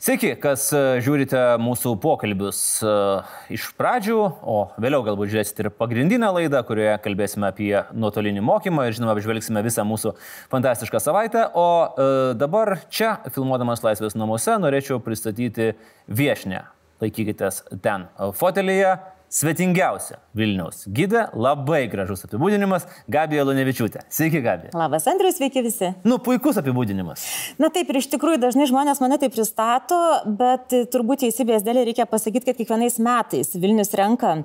Sveiki, kas e, žiūrite mūsų pokalbius e, iš pradžių, o vėliau galbūt žiūrėsite ir pagrindinę laidą, kurioje kalbėsime apie nuotolinį mokymą ir žinoma, apžvelgsime visą mūsų fantastišką savaitę. O e, dabar čia, filmuodamas Laisvės namuose, norėčiau pristatyti viešnę. Laikykitės ten fotelyje svetingiausia Vilniaus gidė, labai gražus apibūdinimas - Gabija Lunevičiūtė. Sveiki, Gabija. Labas, Andrius, sveiki visi. Nu, puikus apibūdinimas. Na taip, ir iš tikrųjų dažnai žmonės mane taip pristato, bet turbūt teisybės dėlė reikia pasakyti, kad kiekvienais metais Vilnius renka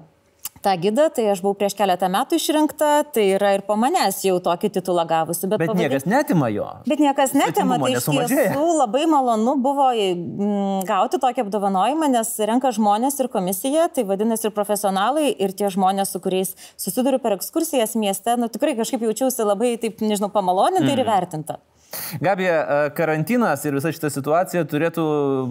tą gidą, tai aš buvau prieš keletą metų išrinkta, tai yra ir po manęs jau tokį titulą gavusi. Bet, bet pavadin... niekas netima jo. Bet niekas netima, tai iš tiesų labai malonu buvo mm, gauti tokį apdovanojimą, nes renka žmonės ir komisija, tai vadinasi ir profesionalai, ir tie žmonės, su kuriais susiduriu per ekskursijas mieste, nu tikrai kažkaip jaučiausi labai, taip, nežinau, pamaloninta mm. ir įvertinta. Gabija, e, karantinas ir visa šita situacija turėtų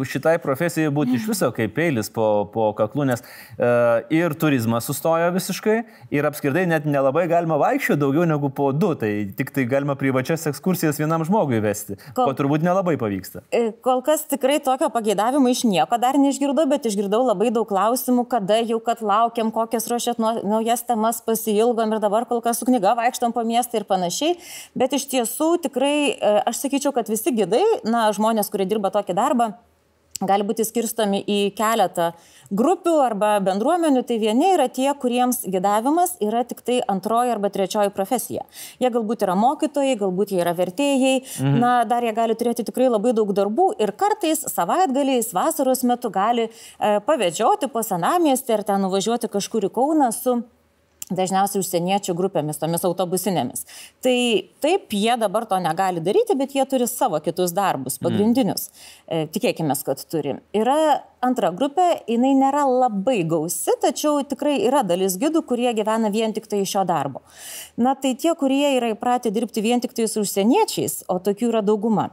šitai profesijai būti iš viso kaip peilis po, po kaklų, nes e, ir turizmas sustojo visiškai, ir apskritai net nelabai galima vaikščioti daugiau negu po du, tai tik tai galima privačias ekskursijas vienam žmogui vesti, kol, ko turbūt nelabai pavyksta. E, kol kas tikrai tokio pageidavimo iš nieko dar neišgirdau, bet išgirdau labai daug klausimų, kada jau, kad laukiam, kokias ruošiat naujas temas pasilgom ir dabar kol kas su knyga vaikštam po miestą ir panašiai, bet iš tiesų tikrai aš sakyčiau, kad visi gidai, na, žmonės, kurie dirba tokį darbą, gali būti skirstomi į keletą grupių arba bendruomenių, tai vieni yra tie, kuriems gidavimas yra tik tai antroji arba trečioji profesija. Jie galbūt yra mokytojai, galbūt jie yra vertėjai, mhm. na, dar jie gali turėti tikrai labai daug darbų ir kartais savaitgaliais, vasaros metu gali e, pavedžioti po senamiestį ar ten nuvažiuoti kažkur į Kauną su dažniausiai užsieniečių grupėmis, tomis autobusinėmis. Tai taip, jie dabar to negali daryti, bet jie turi savo kitus darbus, mm. pagrindinius. Mm. Tikėkime, kad turi. Yra antra grupė, jinai nėra labai gausi, tačiau tikrai yra dalis gidų, kurie gyvena vien tik tai iš šio darbo. Na tai tie, kurie yra įpratę dirbti vien tik tai su užsieniečiais, o tokių yra dauguma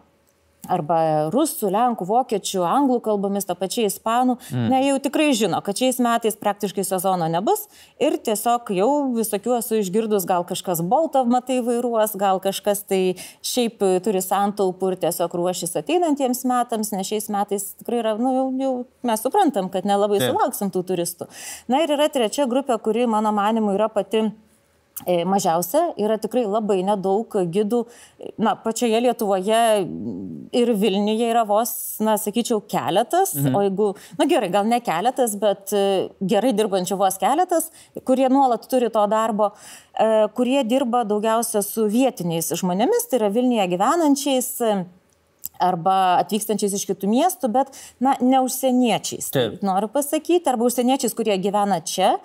arba rusų, lenkų, vokiečių, anglų kalbomis, ta pačia ispanų, mm. ne, jau tikrai žino, kad šiais metais praktiškai sezono nebus ir tiesiog jau visokių esu išgirdus, gal kažkas boltą matai vairuos, gal kažkas tai šiaip turi santaupų ir tiesiog ruošis ateinantiems metams, nes šiais metais tikrai yra, nu, jau, jau mes suprantam, kad nelabai Taip. sulauksim tų turistų. Na ir yra trečia grupė, kuri mano manimu yra pati mažiausia yra tikrai labai nedaug gidų, na, pačioje Lietuvoje ir Vilniuje yra vos, na, sakyčiau, keletas, mhm. o jeigu, na gerai, gal ne keletas, bet e, gerai dirbančių vos keletas, kurie nuolat turi to darbo, e, kurie dirba daugiausia su vietiniais žmonėmis, tai yra Vilniuje gyvenančiais arba atvykstančiais iš kitų miestų, bet, na, ne užsieniečiais. Taip. Noriu pasakyti, arba užsieniečiais, kurie gyvena čia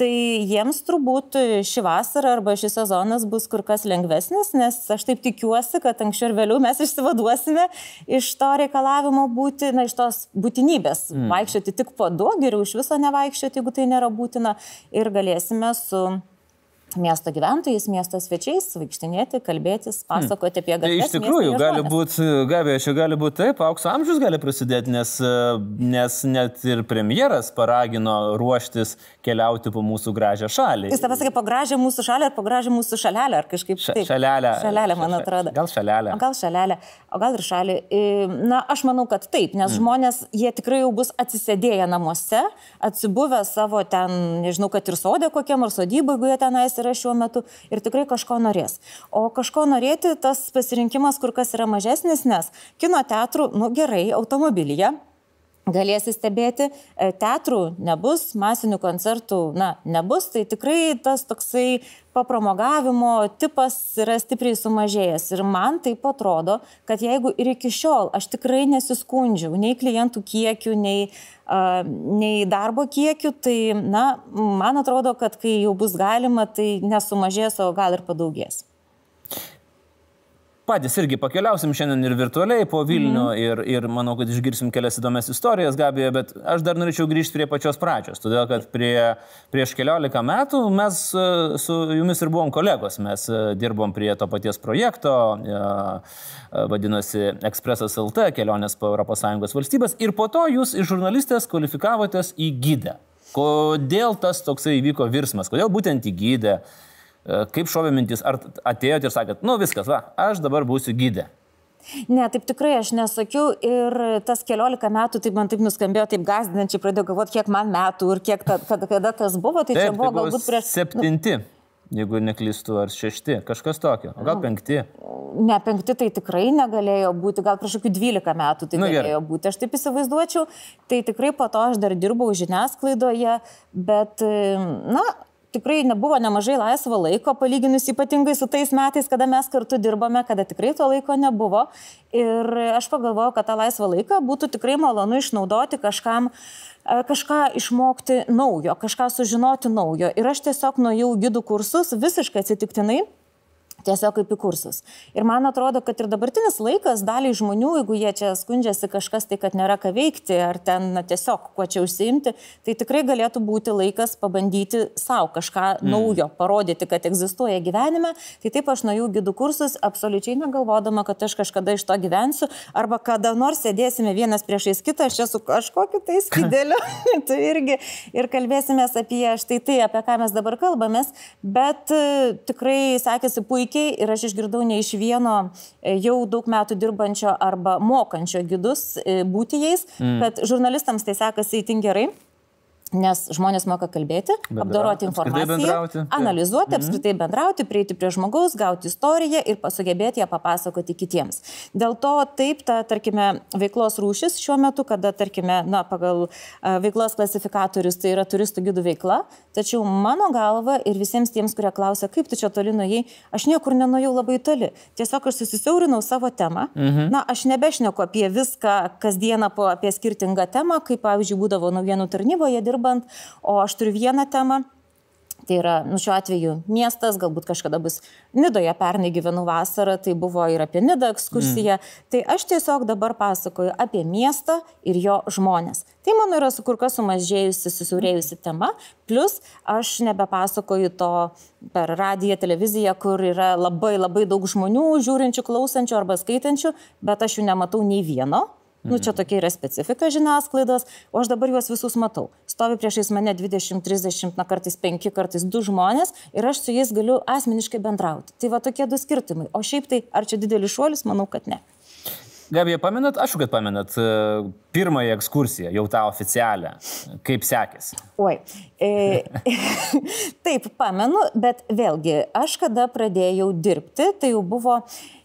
Tai jiems turbūt ši vasara arba šis sezonas bus kur kas lengvesnis, nes aš taip tikiuosi, kad anksčiau ir vėliau mes išsivaduosime iš to reikalavimo būti, na, iš tos būtinybės mm. vaikščioti tik po du, geriau iš viso nevaikščioti, jeigu tai nėra būtina, ir galėsime su miesto gyventojais, miesto svečiais, vaikštinėti, kalbėtis, hmm. pasakoti apie gatves. Tai iš tikrųjų, gali būti, Gabė, čia gali būti taip, aukso amžius gali prasidėti, nes, nes net ir premjeras paragino ruoštis keliauti po mūsų gražią šalį. Jis tavęs sakė, po gražią mūsų šalį ar po gražią mūsų šalelę, ar kažkaip taip. Šalelę. Šalelę, man atrodo. Gal šalelę. Gal šalelę, o gal ir šalį. Na, aš manau, kad taip, nes mm. žmonės, jie tikrai jau bus atsisėdėję namuose, atsibuvę savo ten, nežinau, kad ir sodė kokiam ar sodybai, jeigu jie tenais yra šiuo metu ir tikrai kažko norės. O kažko norėti, tas pasirinkimas kur kas yra mažesnis, nes kino teatrų, nu gerai, automobilyje galėsi stebėti, e, teatrų nebus, masinių koncertų, na, nebus, tai tikrai tas toksai papramogavimo tipas yra stipriai sumažėjęs. Ir man taip atrodo, kad jeigu ir iki šiol aš tikrai nesiskundžiau nei klientų kiekiu, nei, uh, nei darbo kiekiu, tai, na, man atrodo, kad kai jau bus galima, tai nesumažės, o gal ir padaugės. Patys irgi pakeliausim šiandien ir virtualiai po Vilnių mm. ir, ir manau, kad išgirsim kelias įdomias istorijas, Gabija, bet aš dar norėčiau grįžti prie pačios pradžios, todėl kad prie, prieš keliolika metų mes e, su jumis ir buvom kolegos, mes e, dirbom prie to paties projekto, e, vadinosi Expressas LT, kelionės po ES valstybės ir po to jūs iš žurnalistės kvalifikavotės į gydę. Kodėl tas toksai įvyko virsmas, kodėl būtent į gydę? E, kaip šovė mintis, ar atėjote ir sakėt, nu viskas, va, aš dabar būsiu gydė. Ne, taip tikrai aš nesakiau ir tas keliolika metų, taip man taip nuskambėjo, taip gazdinančiai pradėjau galvoti, kiek man metų ir kiek ta, kada, kada tas buvo, tai taip, čia buvo tai galbūt prieš... Septinti, nu, jeigu neklystu, ar šešti, kažkas tokio, o gal nu, penkti. Ne, penkti tai tikrai negalėjo būti, gal prieš kokių dvylika metų tai nu, galėjo gerai. būti, aš taip įsivaizduočiau, tai tikrai po to aš dar dirbau žiniasklaidoje, bet, na, tikrai nebuvo nemažai laisvo laiko, palyginus ypatingai su tais metais, kada mes kartu dirbame, kada tikrai to laiko nebuvo. Ir aš pagalvojau, kad tą laisvą laiką būtų tikrai malonu išnaudoti kažkam, e, kažką išmokti naujo, kažką sužinoti naujo. Ir aš tiesiog nuėjau gidų kursus visiškai atsitiktinai tiesiog kaip į kursus. Ir man atrodo, kad ir dabartinis laikas daliai žmonių, jeigu jie čia skundžiasi kažkas tai, kad nėra ką veikti, ar ten na, tiesiog kuo čia užsiimti, tai tikrai galėtų būti laikas pabandyti savo kažką mm. naujo, parodyti, kad egzistuoja gyvenime. Tai taip aš nuėjau gidų kursus, absoliučiai negalvodama, kad aš kažkada iš to gyvensiu, arba kada nors sėdėsime vienas priešais kitą, aš čia su kažkokiu tai skydeliu, tu irgi ir kalbėsime apie štai tai, apie ką mes dabar kalbamės, bet uh, tikrai sekėsi puikiai puikiai ir aš išgirdau ne iš vieno e, jau daug metų dirbančio arba mokančio gidus e, būti jais, mm. kad žurnalistams tai sekasi įtin gerai. Nes žmonės moka kalbėti, Bendra, apdoroti informaciją, analizuoti, mhm. apskritai bendrauti, prieiti prie žmogaus, gauti istoriją ir pasugebėti ją papasakoti kitiems. Dėl to taip, ta, tarkime, veiklos rūšis šiuo metu, kada, tarkime, na, pagal veiklos klasifikatorius tai yra turistų gidų veikla, tačiau mano galva ir visiems tiems, kurie klausia, kaip tu čia toli nuėjai, aš niekur nenuėjau labai toli. Tiesiog aš susisiaurinau savo temą. Mhm. Na, aš nebešneku apie viską kasdieną po, apie skirtingą temą, kaip, pavyzdžiui, būdavo naujienų tarnyboje dirbti dirbant, o aš turiu vieną temą. Tai yra, nu šiuo atveju miestas, galbūt kažkada bus Nidoje, pernai gyvenu vasarą, tai buvo ir apie Nidą ekskursiją. Mm. Tai aš tiesiog dabar pasakoju apie miestą ir jo žmonės. Tai mano yra su kur kas sumažėjusi, susiaurėjusi tema. Plus aš nebepasakoju to per radiją, televiziją, kur yra labai labai daug žmonių, žiūrinčių, klausančių arba skaitančių, bet aš jų nematau nei vieno Nu, čia tokia yra specifika žiniasklaidos, o aš dabar juos visus matau. Stovi priešais mane 20, 30, na kartais 5, kartais 2 žmonės ir aš su jais galiu asmeniškai bendrauti. Tai va tokie du skirtumai. O šiaip tai, ar čia didelis šuolis, manau, kad ne. Gabija, pamenat, aš kad pamenat, e, pirmąją ekskursiją, jau tą oficialią, kaip sekėsi? Oi, e, taip, pamenu, bet vėlgi, aš kada pradėjau dirbti, tai jau buvo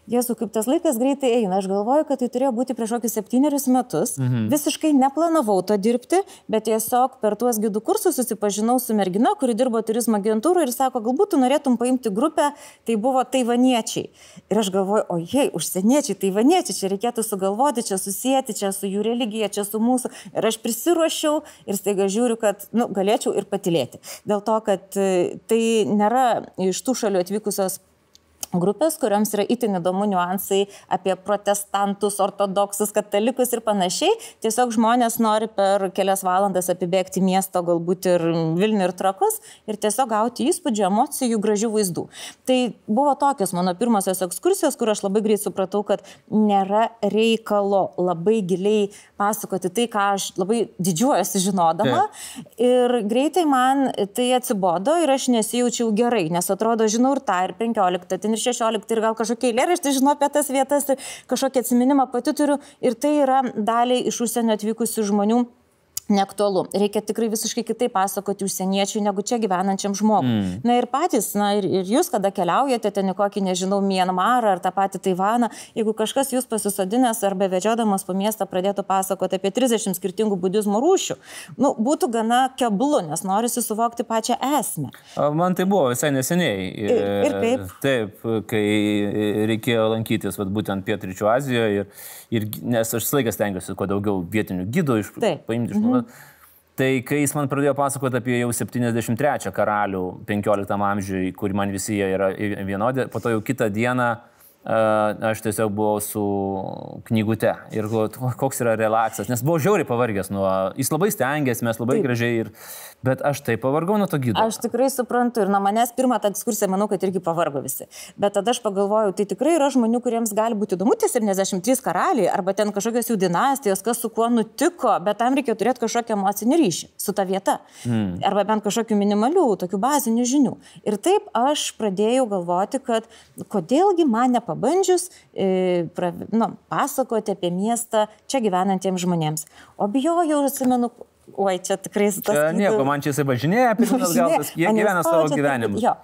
Jėzu, kaip tas laikas greitai eina. Aš galvoju, kad tai turėjo būti prieš kokius septynerius metus. Mhm. Visiškai neplanavau to dirbti, bet tiesiog per tuos gidų kursus susipažinau su mergina, kuri dirbo turizmo agentūroje ir sako, galbūt tu norėtum paimti grupę, tai buvo taivaniečiai. Ir aš galvoju, o jei, užsieniečiai, taivaniečiai, čia reikėtų sugalvoti, čia susijęti, čia su jų religija, čia su mūsų. Ir aš prisiruošiau ir staiga žiūriu, kad nu, galėčiau ir patilėti. Dėl to, kad e, tai nėra iš tų šalių atvykusios grupės, kuriams yra itin įdomu niuansai apie protestantus, ortodoksus, katalikus ir panašiai. Tiesiog žmonės nori per kelias valandas apibėgti miesto, galbūt ir Vilnių ir Trakus ir tiesiog gauti įspūdžių, emocijų, gražių vaizdų. Tai buvo tokios mano pirmosios ekskursijos, kur aš labai greit supratau, kad nėra reikalo labai giliai pasakoti tai, ką aš labai didžiuojuosi žinodama. Yeah. Ir greitai man tai atsibodo ir aš nesijaučiau gerai, nes atrodo, žinau ir tą, ir 15, ten ir 16 ir gal kažkokie eilėraštį žinau apie tas vietas kažkokį atsiminimą pati turiu. Ir tai yra daliai iš užsienio atvykusių žmonių neaktualu. Reikia tikrai visiškai kitaip pasakoti užsieniečiui negu čia gyvenančiam žmogui. Mm. Na ir patys, na ir, ir jūs, kada keliaujate ten į kokį, nežinau, Mienmarą ar tą patį Taivaną, jeigu kažkas jūs pasisodinęs arba vedžiodamas po miestą pradėtų pasakoti apie 30 skirtingų budizmo rūšių, nu, būtų gana keblu, nes norisi suvokti pačią esmę. Man tai buvo visai neseniai. Ir, ir kaip? Taip, kai reikėjo lankytis vat, būtent Pietričių Azijoje, ir, ir, nes aš laikas tengiuosi kuo daugiau vietinių gydų iš, paimti iš mm -hmm. Tai kai jis man pradėjo pasakoti apie jau 73 karalių 15 amžiui, kur man visi jie yra vienodi, po to jau kitą dieną aš tiesiog buvau su knygute ir koks yra relaksas, nes buvau žiauriai pavargęs nuo, jis labai stengiasi, mes labai Taip. gražiai ir, bet aš taip pavargau nuo to gydo. Aš tikrai suprantu ir nuo manęs pirmą tą ekskursiją manau, kad irgi pavargo visi. Bet tada aš pagalvojau, tai tikrai yra žmonių, kuriems gali būti įdomu tie 73 karaliai arba ten kažkokios jų dinastijos, kas su kuo nutiko, bet tam reikia turėti kažkokią emocinį ryšį su ta vieta. Hmm. Arba bent kažkokių minimalių, tokių bazinių žinių. Ir taip aš pradėjau galvoti, kad kodėlgi man nepabandžius e, pra, nu, pasakoti apie miestą čia gyvenantiems žmonėms. O bijojau atsimenu, Oi, čia tikrai tas. Nieko, man čia jisai važinėja, pirmas galtas, jie gyvena savo gyvenimą. Jo.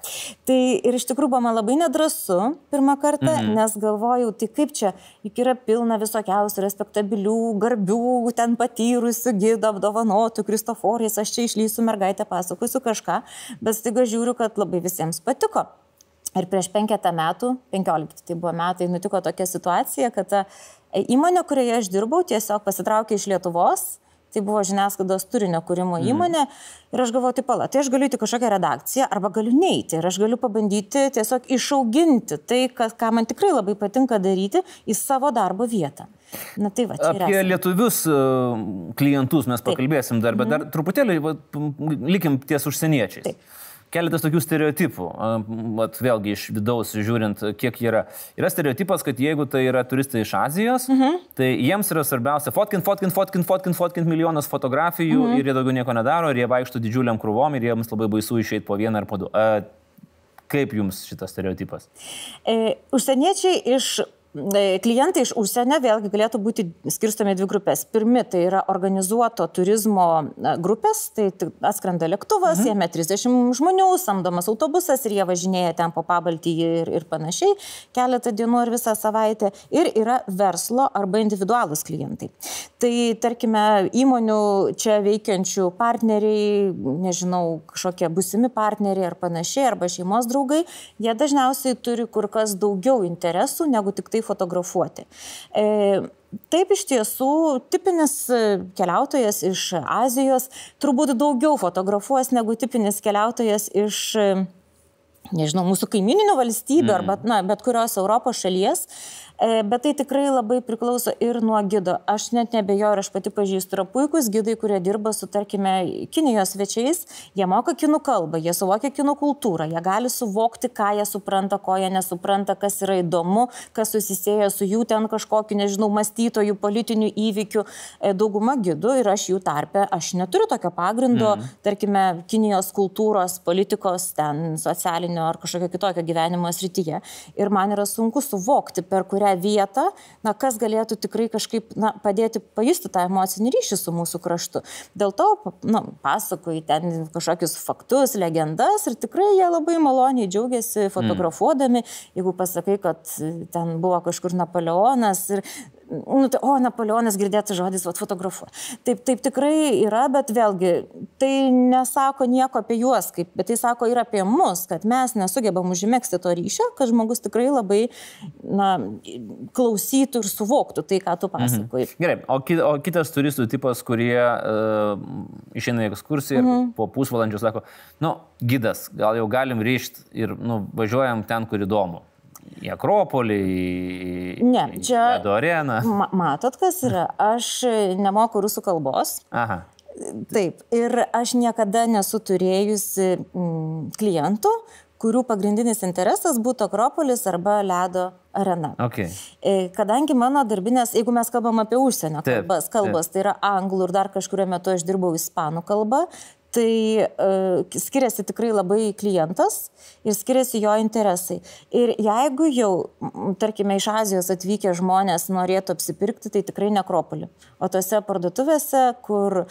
Tai ir iš tikrųjų buvo man labai nedrasu pirmą kartą, mm -hmm. nes galvojau, tai kaip čia, juk yra pilna visokiausių respektabilių, garbių, ten patyrusių, gydų, apdovanotų, Kristoforijais, aš čia išlysiu mergaitę, pasakosiu kažką, bet staiga žiūriu, kad labai visiems patiko. Ir prieš penketą metų, penkiolikti tai buvo metai, nutiko tokia situacija, kad ta įmonė, kurioje aš dirbau, tiesiog pasitraukė iš Lietuvos Tai buvo žiniasklaidos turinio kūrimo mm. įmonė. Ir aš galvoju, tai pala, tai aš galiu įti kažkokią redakciją arba galiu neiti. Ir aš galiu pabandyti tiesiog išauginti tai, kas, ką man tikrai labai patinka daryti, į savo darbo vietą. Na tai va, Apie yra. lietuvius e, klientus mes pakalbėsim dar, bet mm. dar truputėlį likim ties užsieniečiais. Taip keletas tokių stereotipų. Vat vėlgi iš vidaus žiūrint, kiek yra. Yra stereotipas, kad jeigu tai yra turistai iš Azijos, mhm. tai jiems yra svarbiausia fotkint, fotkint, fotkint, fotkint, fotkint milijonas fotografijų mhm. ir jie daugiau nieko nedaro, ir jie vaikšto didžiuliam krūvom ir jiems labai baisu išeiti po vieną ar po du. Kaip jums šitas stereotipas? E, užsieniečiai iš klientai iš užsienio vėlgi galėtų būti skirstomi dvi grupės. Pirmi tai yra organizuoto turizmo grupės, tai atskrenda lėktuvas, mhm. jame 30 žmonių, samdomas autobusas ir jie važinėja ten po pabaltį ir, ir panašiai, keletą dienų ir visą savaitę. Ir yra verslo arba individualūs klientai. Tai tarkime, įmonių čia veikiančių partneriai, nežinau, kažkokie busimi partneriai ar panašiai, arba šeimos draugai, jie dažniausiai turi kur kas daugiau interesų negu tik tai fotografuoti. E, Taip iš tiesų, tipinis keliautojas iš Azijos turbūt daugiau fotografuos negu tipinis keliautojas iš, nežinau, mūsų kaimininių valstybių mm. arba na, bet kurios Europos šalies. E, bet tai tikrai labai priklauso ir nuo gido. Aš net nebejoju, aš pati pažįstu, yra puikūs gidai, kurie dirba su, tarkime, Kinijos svečiais, jie moka kinų kalbą, jie suvokia kinų kultūrą, jie gali suvokti, ką jie supranta, ko jie nesupranta, kas yra įdomu, kas susisėja su jų ten kažkokiu, nežinau, mąstytojų, politinių įvykių. E, dauguma gidų ir aš jų tarpe, aš neturiu tokio pagrindo, mm. tarkime, Kinijos kultūros, politikos, ten socialinio ar kažkokio kitokio gyvenimo srityje. Ir man yra sunku suvokti, per kurią tą vietą, na, kas galėtų tikrai kažkaip na, padėti pajusti tą emocinį ryšį su mūsų kraštu. Dėl to, na, pasakoju ten kažkokius faktus, legendas ir tikrai jie labai maloniai džiaugiasi fotografuodami, mm. jeigu pasakai, kad ten buvo kažkur Napoleonas ir nu, tai, o, Napoleonas girdėtas žodis, vat, fotografuoja. Taip, taip tikrai yra, bet vėlgi, tai nesako nieko apie juos, kaip, bet tai sako ir apie mus, kad mes nesugebam užmėgsti to ryšio, kad žmogus tikrai labai na, klausytų ir suvoktų tai, ką tu mhm. pasakoji. Mhm. Gerai, o, ki, o kitas turistų tipas, kurie uh, išeina į ekskursiją ir mhm. po pusvalandžio sako, nu, gidas, gal jau galim ryšti ir nu, važiuojam ten, kur įdomu į Akropolį, į ne, čia, Ledo areną. Ma matot, kas yra? Aš nemoku rusų kalbos. Aha. Taip, ir aš niekada nesu turėjusi mm, klientų, kurių pagrindinis interesas būtų Akropolis arba Ledo arena. Okay. E, kadangi mano darbinės, jeigu mes kalbam apie užsienio kalbas, kalbas taip. tai yra anglų ir dar kažkurio metu aš dirbau ispanų kalbą, tai uh, skiriasi tikrai labai klientas ir skiriasi jo interesai. Ir jeigu jau, tarkime, iš Azijos atvykę žmonės norėtų apsipirkti, tai tikrai nekropolį. O tose parduotuvėse, kur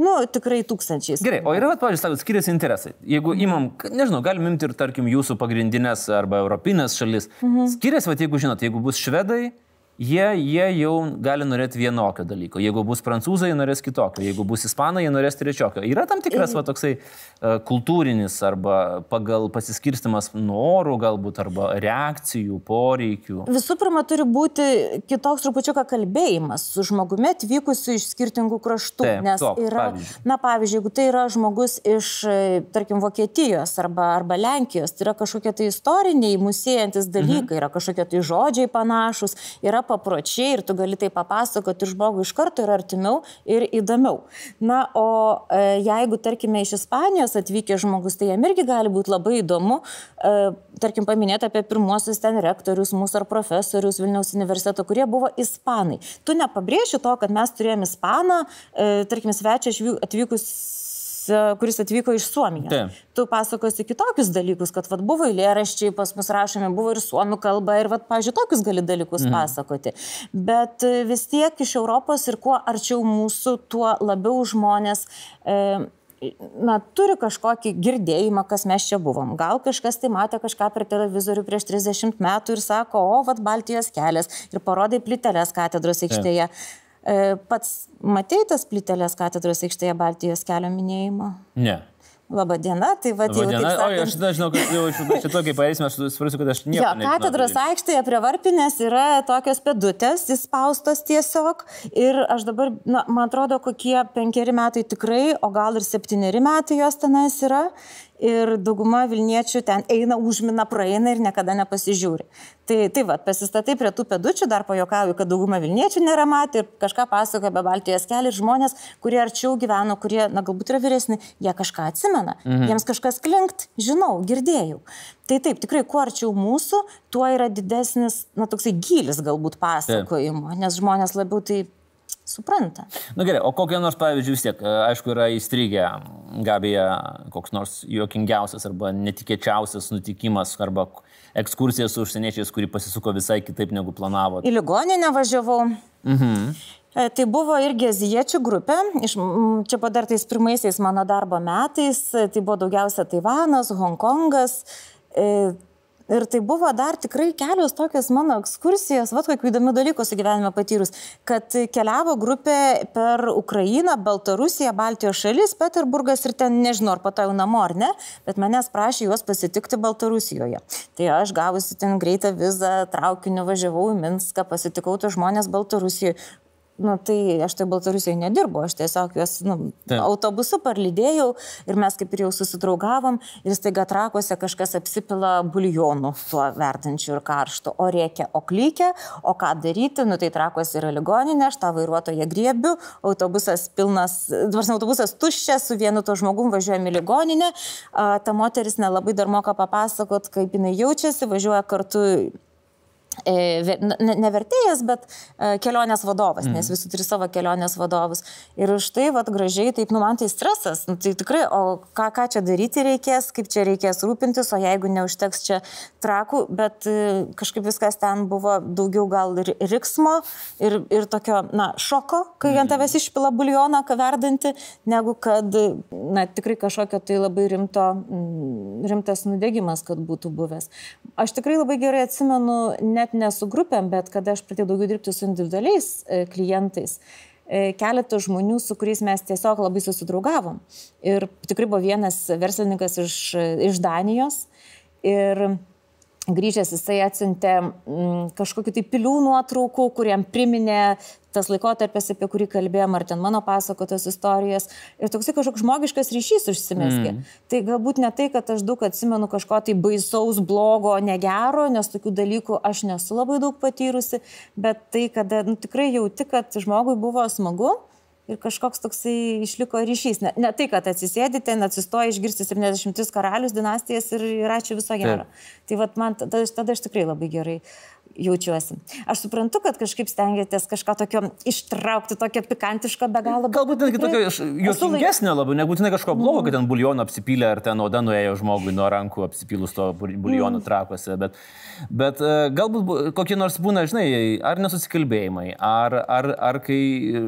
Nu, tikrai tūkstančiais. Gerai, o yra, pavyzdžiui, skiriasi interesai. Jeigu imam, nežinau, galim imti ir, tarkim, jūsų pagrindinės arba europinės šalis. Mhm. Skiriasi, va, jeigu žinot, jeigu bus švedai, jie, jie jau gali norėti vienokio dalyko. Jeigu bus prancūzai, jie norės kitokio. Jeigu bus ispanai, jie norės trečiokio. Yra tam tikras va, toksai uh, kultūrinis arba pagal pasiskirstimas norų galbūt arba reakcijų, poreikių. Visų pirma, turi būti kitoks trupučiuką kalbėjimas su žmogumi atvykusiu iš skirtingų kraštų. Taip, nes toks, yra, pavyzdžiui. na pavyzdžiui, jeigu tai yra žmogus iš, e, tarkim, Vokietijos arba, arba Lenkijos, tai yra kažkokie tai istoriniai, musėjantis dalykai, mhm. yra kažkokie tai žodžiai panašus, yra papročiai ir tu gali tai papasakoti ir žmogui iš karto yra artimiau ir įdomiau. Na, o e, jeigu, tarkime, iš Ispanijos atvykęs žmogus, tai jam irgi gali būti labai įdomu, e, tarkim, paminėti apie pirmuosius ten rektorius mūsų ar profesorius Vilniaus universiteto, kurie buvo ispanai. Tu nepabrėži to, kad mes turėjome ispaną, e, tarkim, svečią atvykus kuris atvyko iš Suomijos. Taip. Tu pasakosi kitokius dalykus, kad vat, buvo eilėraščiai pas mus rašomi, buvo ir suomių kalba ir, vat, pažiūrėjau, tokius gali dalykus mm. pasakoti. Bet e, vis tiek iš Europos ir kuo arčiau mūsų, tuo labiau žmonės... E, na, turi kažkokį girdėjimą, kas mes čia buvom. Gal kažkas tai matė kažką per televizorių prieš 30 metų ir sako, o, vad, Baltijos kelias ir parodai plitelės katedros aikštėje. Ja. E, pats matei tas plitelės katedros aikštėje Baltijos kelio minėjimo? Ne. Labą dieną, tai va, jau. Diena, sakant... O, aš žinau, kad jau šito, kai paėsime, aš suprasiu, kad aš nieko. Jo, katedros aikštėje prie varpinės yra tokios pedutės, įspaustos tiesiog. Ir aš dabar, na, man atrodo, kokie penkeri metai tikrai, o gal ir septyneri metai jos tenais yra ir dauguma Vilniečių ten eina, užmina, praeina ir niekada nepasižiūri. Tai, tai va, pasistatai prie tų pedučių, dar pajokauju, kad dauguma Vilniečių nėra matę ir kažką pasakoja apie Baltijos kelią ir žmonės, kurie arčiau gyveno, kurie, na, galbūt yra vyresni, jie kažką atsimena, mhm. jiems kažkas klinkt, žinau, girdėjau. Tai taip, tikrai, kuo arčiau mūsų, tuo yra didesnis, na, toksai gilis galbūt pasakojimo, nes žmonės labiau taip supranta. Na gerai, o kokie nors pavyzdžiui vis tiek, e, aišku, yra įstrigę Gabija koks nors juokingiausias arba netikėčiausias nutikimas arba ekskursija su užsieniečiais, kuri pasisuko visai kitaip negu planavo. Į ligoninę važiavau. Mhm. E, tai buvo irgi azijiečių grupė, iš, čia padartais pirmaisiais mano darbo metais, tai buvo daugiausia Taivanas, Hongkongas, e, Ir tai buvo dar tikrai kelios tokios mano ekskursijos, va, kokių įdomių dalykų su gyvenime patyrus, kad keliavo grupė per Ukrainą, Baltarusiją, Baltijos šalis, Peterburgas ir ten nežinau, ar pato jau namo ar ne, bet manęs prašė juos pasitikti Baltarusijoje. Tai aš gavusi ten greitą vizą, traukiniu važiavau į Minską, pasitikau tos žmonės Baltarusijoje nu, tai aš tai Baltarusijoje nedirbu, aš tiesiog juos nu, Taip. autobusu parlydėjau ir mes kaip ir jau susidraugavom ir staiga trakuose kažkas apsipila buljonų tuo vertinčiu ir karštu, o reikia, o klykia, o ką daryti, nu tai trakuose yra ligoninė, aš tą vairuotoją griebiu, autobusas pilnas, nors autobusas tuščias, su vienu to žmogum važiuojame į ligoninę, ta moteris nelabai dar moka papasakot, kaip jinai jaučiasi, važiuoja kartu ne vertėjas, bet e, kelionės vadovas, mm. nes visi turi savo kelionės vadovus. Ir už tai, vad, gražiai, taip, nu, man tai stresas, nu, tai tikrai, o ką, ką čia daryti reikės, kaip čia reikės rūpintis, o jeigu neužteks čia trakų, bet e, kažkaip viskas ten buvo daugiau gal ir riksmo, ir, ir tokio, na, šoko, kai mm. ant tavęs išpila buljoną, ką verdanti, negu kad, na, tikrai kažkokio tai labai rimto, rimtas nudegimas, kad būtų buvęs. Aš tikrai labai gerai atsimenu, net net ne su grupėm, bet kada aš pradėjau daugiau dirbti su individualiais e, klientais, e, keletą žmonių, su kuriais mes tiesiog labai susidraugavom. Ir tikrai buvo vienas verslininkas iš, iš Danijos. Ir grįžęs jisai atsintė mm, kažkokiu tai pilių nuotraukų, kuriam priminė tas laikotarpis, apie kurį kalbėjom, ar ten mano pasakotas istorijas. Ir toksai kažkoks žmogiškas ryšys užsimeskė. Mm. Tai galbūt ne tai, kad aš daug atsimenu kažko tai baisaus, blogo, negero, nes tokių dalykų aš nesu labai daug patyrusi, bet tai, kada nu, tikrai jauti, kad žmogui buvo smagu ir kažkoks toksai išliko ryšys. Ne, ne tai, kad atsisėdite, atsistoja išgirsti 73 karalius dinastijas ir, ir ačiū viso gero. Tai vat, man tada, tada aš tikrai labai gerai jaučiuosi. Aš suprantu, kad kažkaip stengiatės kažką tokio ištraukti, tokio pikantiško be galo. Galbūt netgi tokio juokingesnio labai, nebūtinai kažko blogo, kad ten buljoną apsipylė ar ten oda nuėjo žmogui nuo rankų apsipylus to buljono mm. trakuose, bet, bet e, galbūt kokie nors būna, žinai, ar nesusikalbėjimai, ar, ar, ar kai e,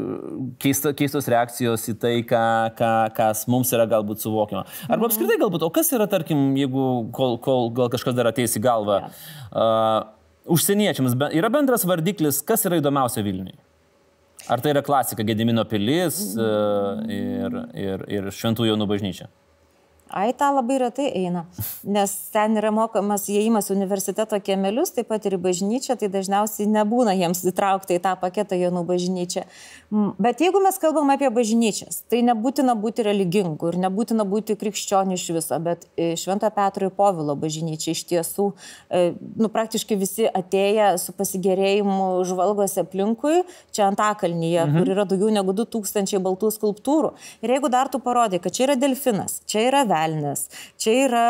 keista, keistos reakcijos į tai, ką, ką, kas mums yra galbūt suvokiama. Arba mhm. apskritai galbūt, o kas yra, tarkim, jeigu kol, kol gal kažkas dar ateis į galvą. Yeah. Uh, užsieniečiams yra bendras vardiklis, kas yra įdomiausia Vilniui? Ar tai yra klasika Gedimino pilis e, ir, ir, ir Šventųjų Jonų bažnyčia? Ai, tą labai retai eina, nes ten yra mokamas įėjimas universiteto kiemelius, taip pat ir į bažnyčią, tai dažniausiai nebūna jiems įtraukta į tą paketą jaunų bažnyčią. Bet jeigu mes kalbam apie bažnyčias, tai nebūtina būti religingų ir nebūtina būti krikščionių iš viso, bet e, Švento Petro ir Povilo bažnyčia iš tiesų, e, nu, praktiškai visi atėję su pasigėrėjimu žvalgosi aplinkui, čia Antakalnyje, mhm. kur yra daugiau negu 2000 baltų skulptūrų. Ir jeigu dar tu parodai, kad čia yra delfinas, čia yra velnis, čia yra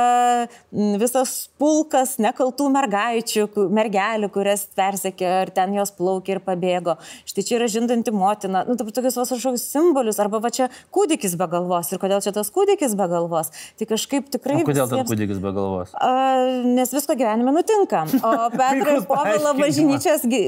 mm, visas pulkas nekaltų mergaičių, mergelių, kurias persekė, ar ten jos plaukė ir pabėgo. Štai čia yra žindanti motina, nu, taip tokius vos kažkokius simbolius, arba va čia kūdikis be galvos. Ir kodėl čia tas kūdikis be galvos? Tai kažkaip tikrai... O kodėl tas visiems- kūdikis be galvos? A, nes visko gyvenime nutinka. O Petro ir Povilo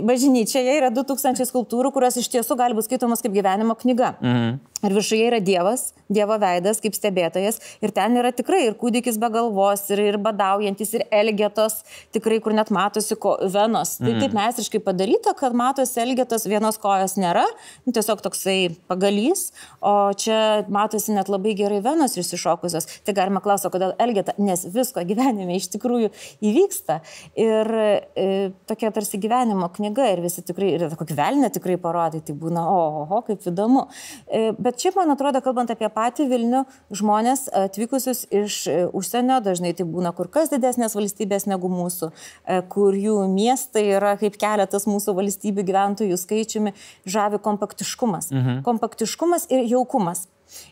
bažnyčioje yra 2000 skulptūrų, kurios iš tiesų gali būti skaitomos kaip gyvenimo knyga. Mhm. Ir viršuje yra Dievas, Dievo veidas kaip stebėtojas. Ir ten yra tikrai ir kūdikis be galvos, ir, ir badaujantis, ir elgetos, tikrai kur net matosi ko, venos. Tai taip meistriškai padaryta, kad matosi elgetos, vienos kojos nėra, nu, tiesiog toksai pagalys, o čia matosi net labai gerai venos išsišokusios. Tai galima klausyti, kodėl elgeta, nes visko gyvenime iš tikrųjų įvyksta. Ir e, tokia tarsi gyvenimo knyga ir visi tikrai, ir kokį velnę tikrai parodai, tai būna, oho, oho, kaip įdomu. E, bet šiaip man atrodo, kalbant apie patį Vilnių, žmonės atvykusius iš e, užsienio, dažnai tai būna kur kas didesnės valstybės negu mūsų, e, kur jų miestai yra kaip keletas mūsų valstybių gyventojų skaičiumi, žavi kompaktiškumas. Mhm. Kompaktiškumas ir jaukumas.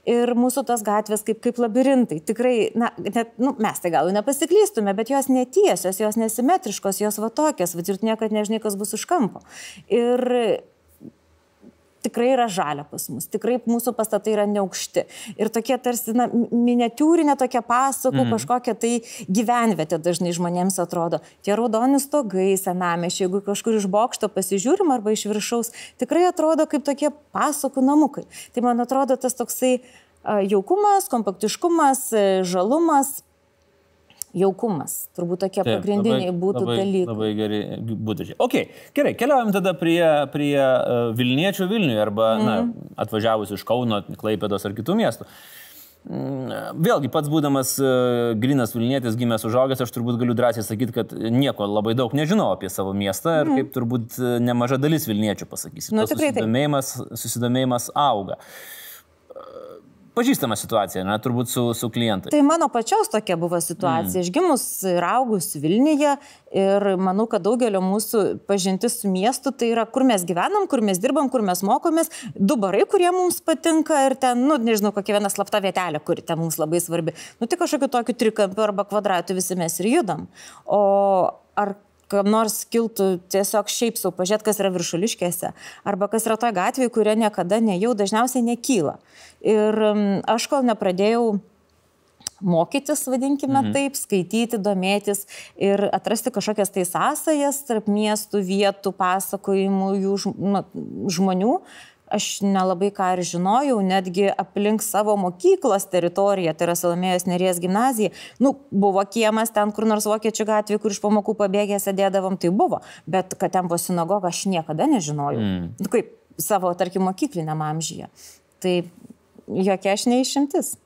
Ir mūsų tos gatvės kaip, kaip labirintai. Tikrai, na, net, nu, mes tai gal nepasiklystume, bet jos netiesios, jos nesimetriškos, jos va tokios, va ir niekad nežinai, kas bus už kampo. Ir tikrai yra žalia pas mus, tikrai mūsų pastatai yra neaukšti. Ir tokie tarsi na, miniatūrinė tokia pasakų, mm. kažkokia tai gyvenvietė dažnai žmonėms atrodo. Tie raudoni stogai senamešė, jeigu kažkur iš bokšto pasižiūrim arba iš viršaus, tikrai atrodo kaip tokie pasakų namukai. Tai man atrodo tas toksai jaukumas, kompaktiškumas, žalumas. Jaukumas. Turbūt tokie Taip, pagrindiniai labai, būtų labai, dalykai. Labai geri būdžiai. Ok, gerai, keliaujam tada prie, prie uh, Vilniečių Vilniui arba mm. na, atvažiavusių iš Kauno, Klaipėdos ar kitų miestų. Mm, Vėlgi, pats būdamas uh, grinas Vilnietis, gimęs užaugęs, aš turbūt galiu drąsiai sakyti, kad nieko labai daug nežinau apie savo miestą ir kaip turbūt e, nemaža dalis Vilniečių pasakys. Nu, tikrai susidomėjimas, susidomėjimas auga. E, Pažįstama situacija, na, turbūt su, su klientais. Tai mano pačios tokia buvo situacija. Mm. Aš gimus ir augus Vilniuje ir manau, kad daugelio mūsų pažintis su miestu tai yra, kur mes gyvenam, kur mes dirbam, kur mes mokomės, du barai, kurie mums patinka ir ten, nu, nežinau, kokia viena slapta vietelė, kuri ten mums labai svarbi. Nu, tik kažkokiu tokiu trikampiu arba kvadratu visi mes ir judam. O ar kam nors kiltų tiesiog šiaip sau pažiūrėti, kas yra viršuliškėse, arba kas yra toje gatvėje, kuria niekada nejau, dažniausiai nekyla. Ir aš kol nepradėjau mokytis, vadinkime mhm. taip, skaityti, domėtis ir atrasti kažkokias tai sąsajas tarp miestų, vietų, pasakojimų, jų nu, žmonių. Aš nelabai ką ir žinojau, netgi aplink savo mokyklos teritoriją, tai yra Salomėjos Neries gimnazija. Nu, buvo kiemas ten, kur nors vokiečių gatvė, kur iš pamokų pabėgę sėdėdavom, tai buvo. Bet kad ten buvo sinagoga, aš niekada nežinojau. Mm. Nu, kaip savo, tarkim, mokykliniam amžyje. Tai jokia aš neišimtis.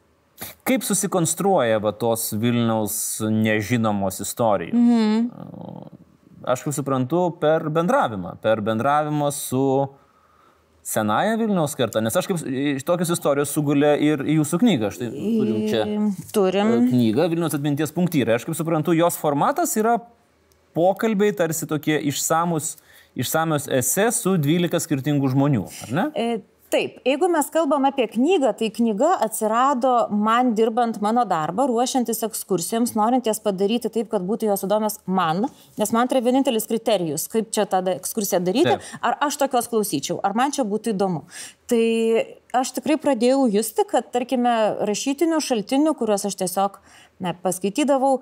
Kaip susikonstruoja va, tos Vilniaus nežinomos istorijos? Mhm. Aš kaip suprantu, per bendravimą, per bendravimą su senąją Vilniaus kartą, nes aš kaip iš tokios istorijos sugulė ir į jūsų knygą. Štai turim čia Turim. e, knygą Vilniaus atminties punktyrai. Aš kaip suprantu, jos formatas yra pokalbiai tarsi tokie išsamus, išsamios esė su 12 skirtingų žmonių, ar ne? E, Taip, jeigu mes kalbam apie knygą, tai knyga atsirado man dirbant mano darbą, ruošiantis ekskursijoms, norint jas padaryti taip, kad būtų jos įdomios man, nes man tai vienintelis kriterijus, kaip čia tą ekskursiją daryti, Taip. ar aš tokios klausyčiau, ar man čia būtų įdomu. Tai aš tikrai pradėjau justi, kad, tarkime, rašytinių šaltinių, kuriuos aš tiesiog ne, paskaitydavau,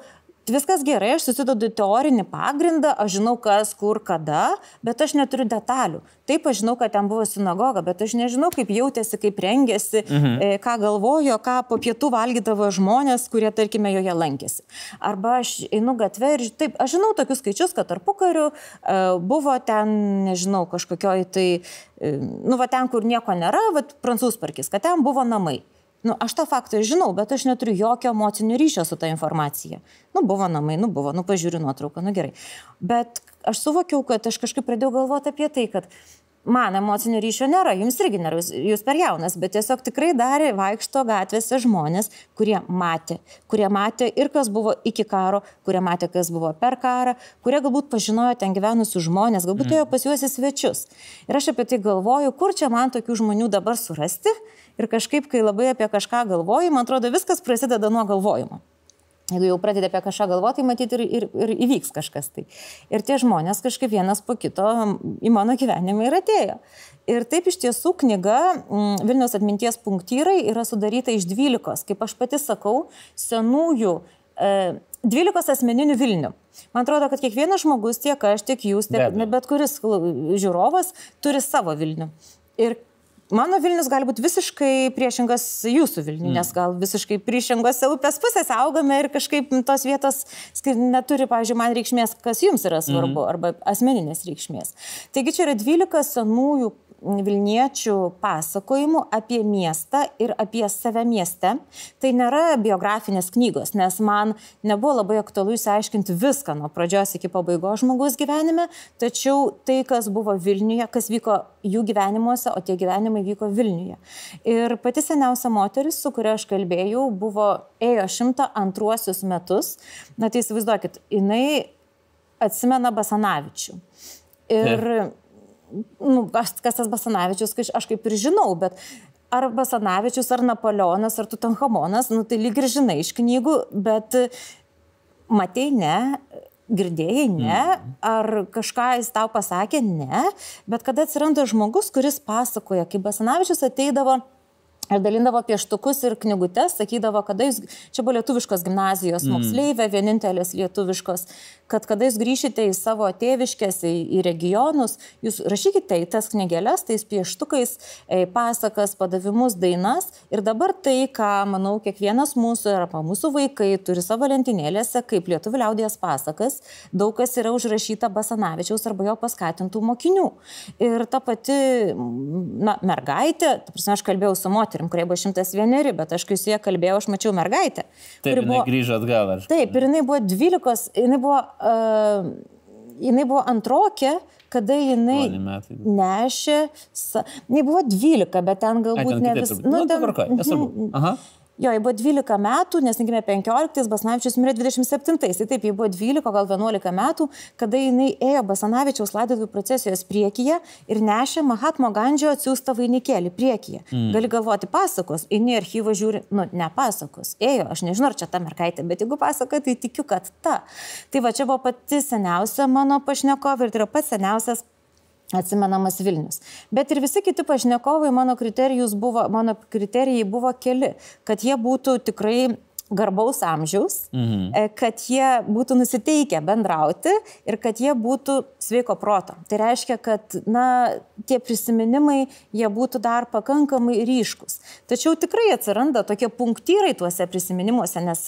viskas gerai, aš susidodu teorinį pagrindą, aš žinau kas, kur, kada, bet aš neturiu detalių. Taip, aš žinau, kad ten buvo sinagoga, bet aš nežinau, kaip jautėsi, kaip rengėsi, mhm. E, ką galvojo, ką po pietų valgydavo žmonės, kurie, tarkime, joje lankėsi. Arba aš einu gatvę ir taip, aš žinau tokius skaičius, kad tarpu kariu e, buvo ten, nežinau, kažkokioj tai, e, nu, va ten, kur nieko nėra, va, prancūzų parkis, kad ten buvo namai. Nu, aš tą faktą žinau, bet aš neturiu jokio emocinio ryšio su ta informacija. Nu, buvo namai, nu, buvo, nu, pažiūriu nuotrauką, nu gerai. Bet aš suvokiau, kad aš kažkaip pradėjau galvoti apie tai, kad man emocinio ryšio nėra, jums irgi nėra, jūs, jūs per jaunas, bet tiesiog tikrai darė vaikšto gatvėse žmonės, kurie matė, kurie matė ir kas buvo iki karo, kurie matė, kas buvo per karą, kurie galbūt pažinojo ten gyvenusius žmonės, galbūt ėjo pas juos į svečius. Ir aš apie tai galvoju, kur čia man tokių žmonių dabar surasti Ir kažkaip, kai labai apie kažką galvoji, man atrodo, viskas prasideda nuo galvojimo. Jeigu jau pradedi apie kažką galvoti, tai matyti ir, ir, ir įvyks kažkas tai. Ir tie žmonės kažkaip vienas po kito į mano gyvenimą ir atėjo. Ir taip iš tiesų knyga mm, Vilniaus atminties punktyrai yra sudaryta iš dvylikos, kaip aš pati sakau, senųjų e, 12 asmeninių Vilnių. Man atrodo, kad kiekvienas žmogus, tiek aš, tiek jūs, tiek bet, bet kuris žiūrovas turi savo Vilnių. Ir Mano Vilnius gali būti visiškai priešingas jūsų Vilniui, mm. nes gal visiškai priešingose upės pusės augame ir kažkaip tos vietos neturi, pavyzdžiui, man reikšmės, kas jums yra svarbu, mm. arba asmeninės reikšmės. Taigi čia yra 12 senųjų Vilniečių pasakojimų apie miestą ir apie save mieste. Tai nėra biografinės knygos, nes man nebuvo labai aktualu įsiaiškinti viską nuo pradžios iki pabaigos žmogaus gyvenime, tačiau tai, kas buvo Vilniuje, kas vyko jų gyvenimuose, o tie gyvenimai vyko Vilniuje. Ir pati seniausia moteris, su kuria aš kalbėjau, buvo, ėjo 102 metus. Na tai įsivaizduokit, jinai atsimena Basanavičių. Ir Taip nu, kas, kas tas Basanavičius, aš kaip ir žinau, bet ar Basanavičius, ar Napoleonas, ar Tutanchamonas, nu, tai lyg ir žinai iš knygų, bet matei ne, girdėjai ne, mhm. ar kažką jis tau pasakė ne, bet kada atsiranda žmogus, kuris pasakoja, kaip Basanavičius ateidavo Ir dalindavo pieštukus ir knygutes, sakydavo, kada jūs, čia buvo lietuviškos gimnazijos mm. moksleivė, vienintelės lietuviškos, kad kada jūs grįšite į savo tėviškės, į, į regionus, jūs rašykite į tas knygelės, tais pieštukais, pasakas, padavimus, dainas. Ir dabar tai, ką, manau, kiekvienas mūsų arba mūsų vaikai turi savo lentynėlėse, kaip lietuvių liaudės pasakas, daug kas yra užrašyta Basanavičiaus arba jo paskatintų mokinių. Ir ta pati, na, mergaitė, ta prasme, aš kalbėjau su moteriu, moterim, kurie buvo 101, bet aš kai su jie kalbėjau, aš mačiau mergaitę. Taip, jinai buvo, grįžo atgal. Ar... Taip, ir jinai buvo 12, jinai buvo, uh, jinai buvo antrokė, kada jinai nešė, sa... jinai buvo 12, bet ten galbūt Ai, ten ne vis... Nu, nu, ten... Tvarkoj, nesvarbu. Mhm. Aha. Jo, jai buvo 12 metų, nes gimė 15, Basanavičius mirė 27, tai taip, jai buvo 12, gal 11 metų, kada jinai ėjo Basanavičiaus laidotuvių procesijos priekyje ir nešė Mahatmo Gandžio atsiųstą vainikėlį priekyje. Mm. Gali galvoti pasakos, eini archyvą žiūri, nu, ne pasakos, ėjo, aš nežinau, ar čia ta mergaitė, bet jeigu pasako, tai tikiu, kad ta. Tai va čia buvo pati seniausia mano pašnekovė ir tai yra pats seniausias atsimenamas Vilnius. Bet ir visi kiti pašnekovai, mano, buvo, mano kriterijai buvo keli, kad jie būtų tikrai garbaus amžiaus, mhm. E, kad jie būtų nusiteikę bendrauti ir kad jie būtų sveiko proto. Tai reiškia, kad na, tie prisiminimai jie būtų dar pakankamai ryškus. Tačiau tikrai atsiranda tokie punktyrai tuose prisiminimuose, nes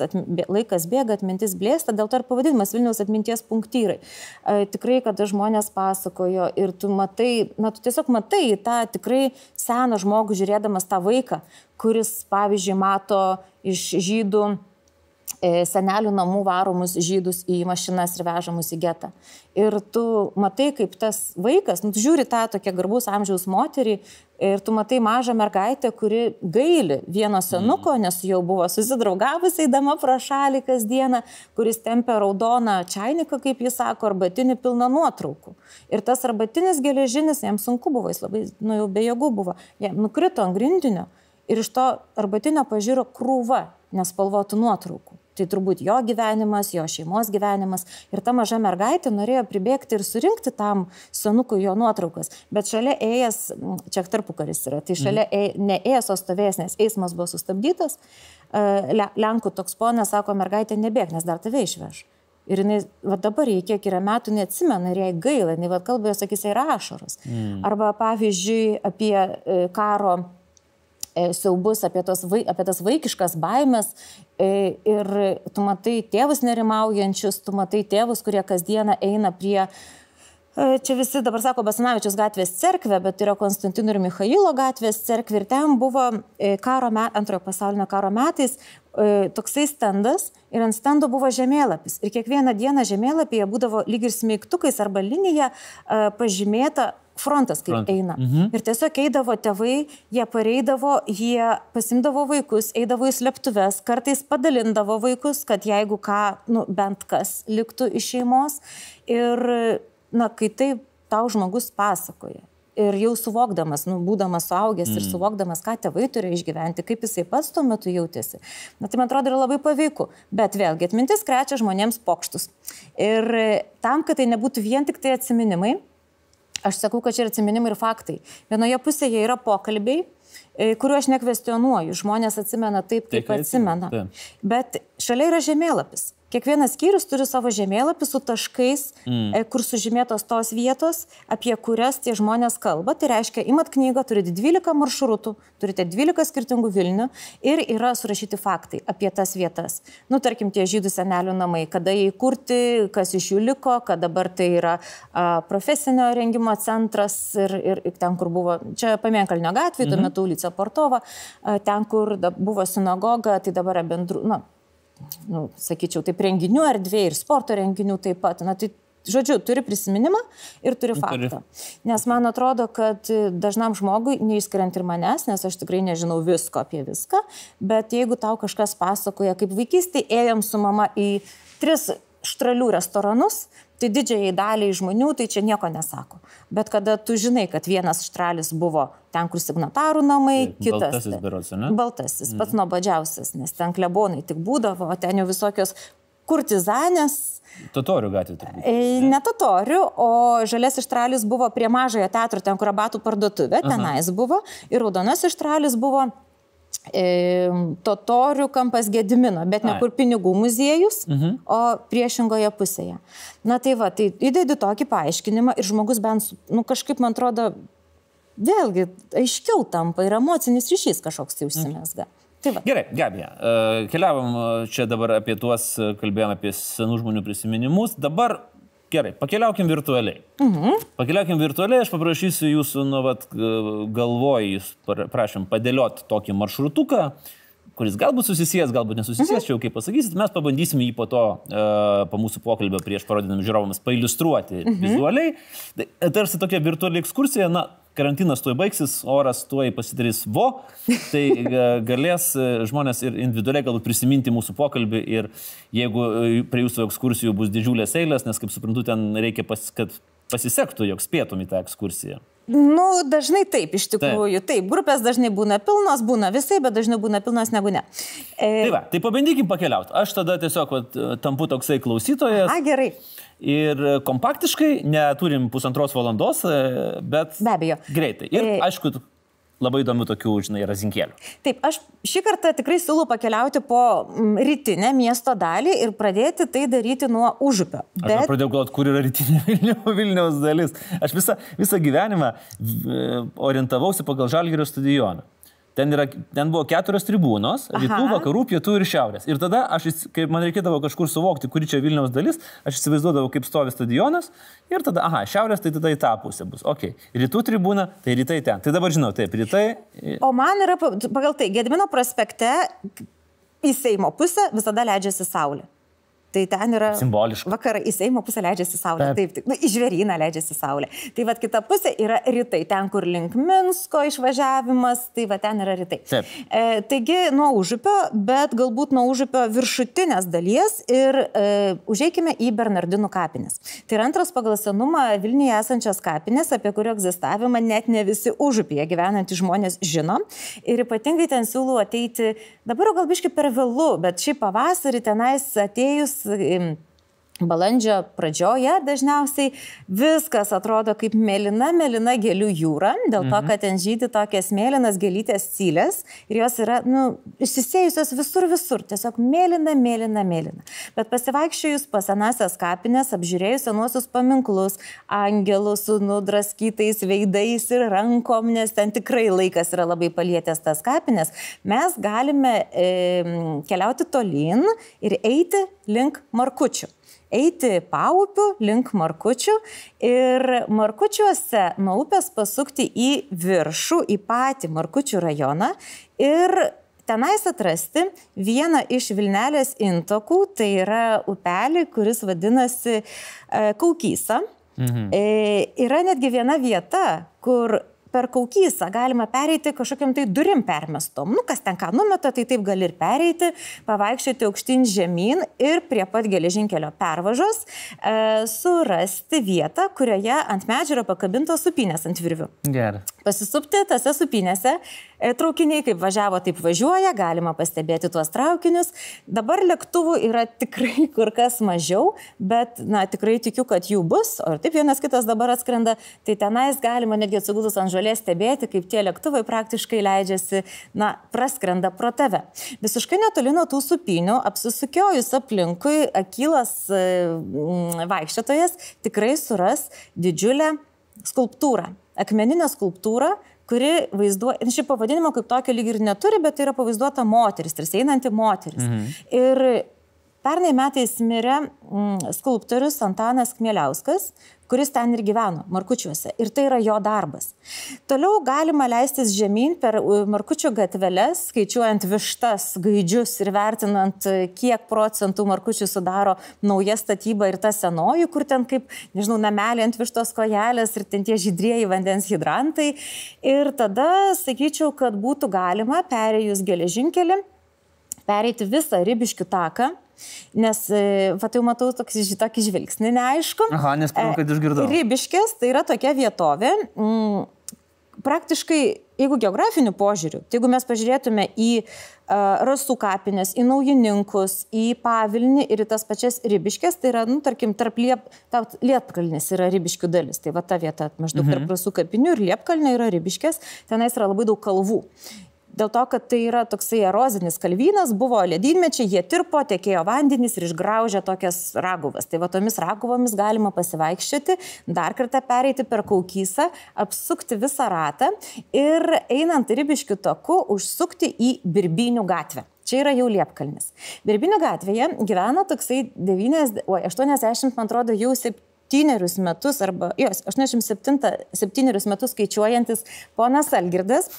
laikas bėga, atmintis blėsta, dėl to ir pavadinimas Vilniaus atminties punktyrai. E, tikrai, kada žmonės pasakojo ir tu matai, na, tu tiesiog matai tą tikrai seną žmogų žiūrėdamas tą vaiką, kuris, pavyzdžiui, mato iš žydų e, senelių namų varomus žydus į mašinas ir vežamus į getą. Ir tu matai, kaip tas vaikas, nu, žiūri tą tokią garbus amžiaus moterį ir tu matai mažą mergaitę, kuri gaili vieno senuko, mhm. nes jau buvo susidraugavusi įdama pro šalį kasdieną, kuris tempia raudoną čiainiką, kaip jis sako, arbatinį pilną nuotraukų. Ir tas arbatinis geležinis, jam sunku buvo, jis labai, nu jau be jėgų buvo, jam nukrito ant grindinio ir iš to arbatinio pažiūro krūva nespalvotų nuotraukų. Tai turbūt jo gyvenimas, jo šeimos gyvenimas. Ir ta maža mergaitė norėjo pribėgti ir surinkti tam senukui jo nuotraukas. Bet šalia ėjęs, čia tarpukaris yra, tai šalia mhm. neėjęs, o stovėjęs, nes eismas buvo sustabdytas, e, Lenkų toks ponas sako, mergaitė nebėg, nes dar tave išveš. Ir jinai, va dabar jai kiek yra metų, neatsimena ir jai gaila, jinai va kalba, sakys, jai rašaros. Mm. Arba pavyzdžiui apie e, karo siaubus, apie, tos, apie tas vaikiškas baimės e, ir tu matai tėvus nerimaujančius, tu matai tėvus, kurie kasdieną eina prie e, Čia visi dabar sako Basanavičius gatvės cerkvė, bet yra Konstantino ir Mikhailo gatvės cerkvė ir ten buvo karo met, antrojo pasaulinio karo metais toksai standas ir ant stendo buvo žemėlapis. Ir kiekvieną dieną žemėlapyje būdavo lyg ir smeigtukais arba linija pažymėta frontas kaip Front. eina. Mhm. Ir tiesiog eidavo tėvai, jie pareidavo, jie pasimdavo vaikus, eidavo į slėptuves, kartais padalindavo vaikus, kad jeigu ką, nu, bent kas liktų iš šeimos. Ir, na, kai tai tau žmogus pasakoja. Ir jau suvokdamas, nu, būdamas suaugęs mm. ir suvokdamas, ką tėvai turi išgyventi, kaip jisai pats tuo metu jautėsi. Na, tai man atrodo yra labai paveiku. Bet vėlgi, atmintis krečia žmonėms pokštus. Ir tam, kad tai nebūtų vien tik tai atsiminimai, Aš sakau, kad čia yra atsiminimai ir faktai. Vienoje pusėje yra pokalbiai, e, kuriuo aš nekvestionuoju. Žmonės atsimena taip, kaip taip, atsimena. Taip. Bet šalia yra žemėlapis. Kiekvienas skyrius turi savo žemėlapį su taškais, mm. kur sužymėtos tos vietos, apie kurias tie žmonės kalba. Tai reiškia, imat knygą, turite 12 maršrutų, turite 12 skirtingų Vilnių ir yra surašyti faktai apie tas vietas. Nu, tarkim, tie žydų senelių namai, kada jie įkurti, kas iš jų liko, kad dabar tai yra a, profesinio rengimo centras ir, ir, ir ten, kur buvo, čia Pamienkalnio gatvė, mm -hmm. tuo metu Ulica Portova, a, ten, kur da, buvo sinagoga, tai dabar yra bendru, na, nu, sakyčiau, taip renginių erdvė ir sporto renginių taip pat. Na, tai, žodžiu, turi prisiminimą ir turi faktą. Nes man atrodo, kad dažnam žmogui, neišskiriant ir manęs, nes aš tikrai nežinau visko apie viską, bet jeigu tau kažkas pasakoja, kaip vaikystėje ėjom su mama į tris štralių restoranus, tai didžiai daliai žmonių tai čia nieko nesako. Bet kada tu žinai, kad vienas štralis buvo ten, kur signatarų namai, tai, kitas. Baltasis berots, ne? Baltasis, pats mm. nuobodžiausias, nes ten klebonai tik būdavo, o ten jau visokios kurtizanės. Totorių gatvė turbūt. E, ne, ne totorių, o žalias ištralis buvo prie mažojo teatro, ten kur abatų parduotuvė, tenais Aha. buvo. Ir raudonas ištralis buvo Totorių kampas Gedimino, bet ne kur pinigų muziejus, mhm. o priešingoje pusėje. Na tai va, tai įdedi tokį paaiškinimą ir žmogus bent, nu kažkaip man atrodo, vėlgi aiškiau tampa ir emocinis ryšys kažkoks tai užsimesga. -huh. Tai va. Gerai, Gabija, e, keliavom čia dabar apie tuos, kalbėjom apie senų žmonių prisiminimus. Dabar Gerai, pakeliaukim virtualiai. Mhm. Pakeliaukim virtualiai, aš paprašysiu jūsų, nu, vat, galvoj, jūs prašom padėlioti tokį maršrutuką, kuris galbūt susijęs, galbūt nesusijęs, mhm. čia jau kaip pasakysit, mes pabandysime jį po to, uh, po mūsų pokalbio prieš parodydami žiūrovams, pailustruoti mhm. vizualiai. Tai tarsi tokia virtuali ekskursija, na, karantinas tuoj baigsis, oras tuoj pasidarys vo, tai e, galės e, žmonės ir individualiai galbūt prisiminti mūsų pokalbį ir jeigu e, prie jūsų ekskursijų bus didžiulės eilės, nes kaip suprantu, ten reikia, pas, kad pasisektų, jog spėtum į tą ekskursiją. Nu, dažnai taip, iš tikrųjų. Taip. taip, grupės dažnai būna pilnos, būna visai, bet dažniau būna pilnos negu ne. E... Tai va, tai pabandykim pakeliauti. Aš tada tiesiog vat, tampu toksai klausytojas. A, gerai. Ir kompaktiškai, neturim pusantros valandos, e, bet... Be abejo. Greitai. Ir e... aišku, labai įdomių tokių, žinai, razinkėlių. Taip, aš šį kartą tikrai siūlau pakeliauti po rytinę miesto dalį ir pradėti tai daryti nuo užupio. Bet... Aš pradėjau galvoti, kur yra rytinė Vilniaus dalis. Aš visą, visą gyvenimą orientavausi pagal Žalgirio stadioną. Ten, yra, ten buvo keturios tribūnos - rytų, vakarų, pietų ir šiaurės. Ir tada, aš, kai man reikėdavo kažkur suvokti, kuri čia Vilniaus dalis, aš įsivaizduodavau, kaip stovi stadionas. Ir tada, aha, šiaurės tai tada į tą pusę bus. Ok, rytų tribūna, tai rytai ten. Tai dabar žinau, taip, rytai. O man yra pagal tai, Gedmino prospekte į Seimo pusę visada leidžiasi Saulė. Tai ten yra... Simboliška. Vakarą į Seimo pusę leidžiasi saulė. Taip, taip. Na, į žvėryną leidžiasi saulė. Tai va kita pusė yra rytai, ten, kur link Minsko išvažiavimas, tai va ten yra rytai. Taip. E, taigi nuo užupio, bet galbūt nuo užupio viršutinės dalies ir e, užeikime į Bernardinų kapines. Tai yra antras pagal senumą Vilniuje esančios kapinės, apie kurio egzistavimą net ne visi užupyje gyvenantys žmonės žino. Ir ypatingai ten siūlau ateiti, dabar gal biškai per vėlų, bet šį pavasarį tenais atėjus ähm, Balandžio pradžioje dažniausiai viskas atrodo kaip melina, melina gėlių jūra, dėl to, mhm. kad ten žydi tokias mėlynas gėlytės cylės ir jos yra, nu, išsisėjusios visur, visur, tiesiog mėlyna, mėlyna, mėlyna. Bet pasivaikščiojus pas senasias kapines, apžiūrėjus senuosius paminklus, angelus su nudraskytais veidais ir rankom, nes ten tikrai laikas yra labai palietęs tas kapines, mes galime e, keliauti tolyn ir eiti link markučių eiti paupiu link Markučių ir Markučiuose nuo upės pasukti į viršų, į patį Markučių rajoną ir tenais atrasti vieną iš Vilnelės intokų, tai yra upelį, kuris vadinasi e, Kaukysa. Mhm. E, yra netgi viena vieta, kur per kaukysą galima pereiti kažkokiam tai durim permestom. Nu, kas ten ką numeta, tai taip gali ir pereiti, pavaikščioti aukštyn žemyn ir prie pat geležinkelio pervažos e, surasti vietą, kurioje ant medžio yra pakabintos supinės ant virvių. Gerai. Pasisupti tose supinėse, traukiniai kaip važiavo, taip važiuoja, galima pastebėti tuos traukinius. Dabar lėktuvų yra tikrai kur kas mažiau, bet, na, tikrai tikiu, kad jų bus, o ir taip vienas kitas dabar atskrenda, tai tenais galima netgi atsigulus ant žolės stebėti, kaip tie lėktuvai praktiškai leidžiasi, na, praskrenda pro tave. Visiškai netoli nuo tų supinių, apsisukiojus aplinkui, akilas e, vaikščiotojas tikrai suras didžiulę skulptūrą, akmeninę skulptūrą, kuri vaizduoja, šį pavadinimą kaip tokio lyg ir neturi, bet tai yra pavaizduota moteris, tarsi einanti moteris. Mhm. Ir pernai metais mirė mm, skulptorius Antanas Kmieliauskas, kuris ten ir gyveno, Markučiuose. Ir tai yra jo darbas. Toliau galima leistis žemyn per Markučių gatveles, skaičiuojant vištas, gaidžius ir vertinant, kiek procentų Markučių sudaro nauja statyba ir ta senoji, kur ten kaip, nežinau, namelė ant vištos kojelės ir ten tie žydrieji vandens hidrantai. Ir tada sakyčiau, kad būtų galima perėjus geležinkelį, pereiti visą ribiškių taką Nes, e, va, tai matau tokį, tokį žvilgsnį neaišku. Aha, nes pirmą, kad išgirdau. Rybiškės tai yra tokia vietovė, m, mm, praktiškai, jeigu geografiniu požiūriu, tai jeigu mes pažiūrėtume į uh, rasų kapinės, į naujininkus, į pavilnį ir į tas pačias rybiškės, tai yra, nu, tarkim, tarp liep, liepkalnis yra rybiškių dalis. Tai va ta vieta maždaug mhm. tarp rasų kapinių ir liepkalnio yra rybiškės, tenais yra labai daug kalvų dėl to, kad tai yra toksai erozinis kalvynas, buvo ledynmečiai, jie tirpo, tekėjo vandenys ir išgraužė tokias raguvas. Tai va tomis raguvomis galima pasivaikščioti, dar kartą pereiti per kaukysą, apsukti visą ratą ir einant ribiškių taku užsukti į Birbinių gatvę. Čia yra jau Liepkalnis. Birbinių gatvėje gyvena toksai 9, o 80, man atrodo, jau 7 septynerius metus, arba jos 87 metus skaičiuojantis ponas Algirdas,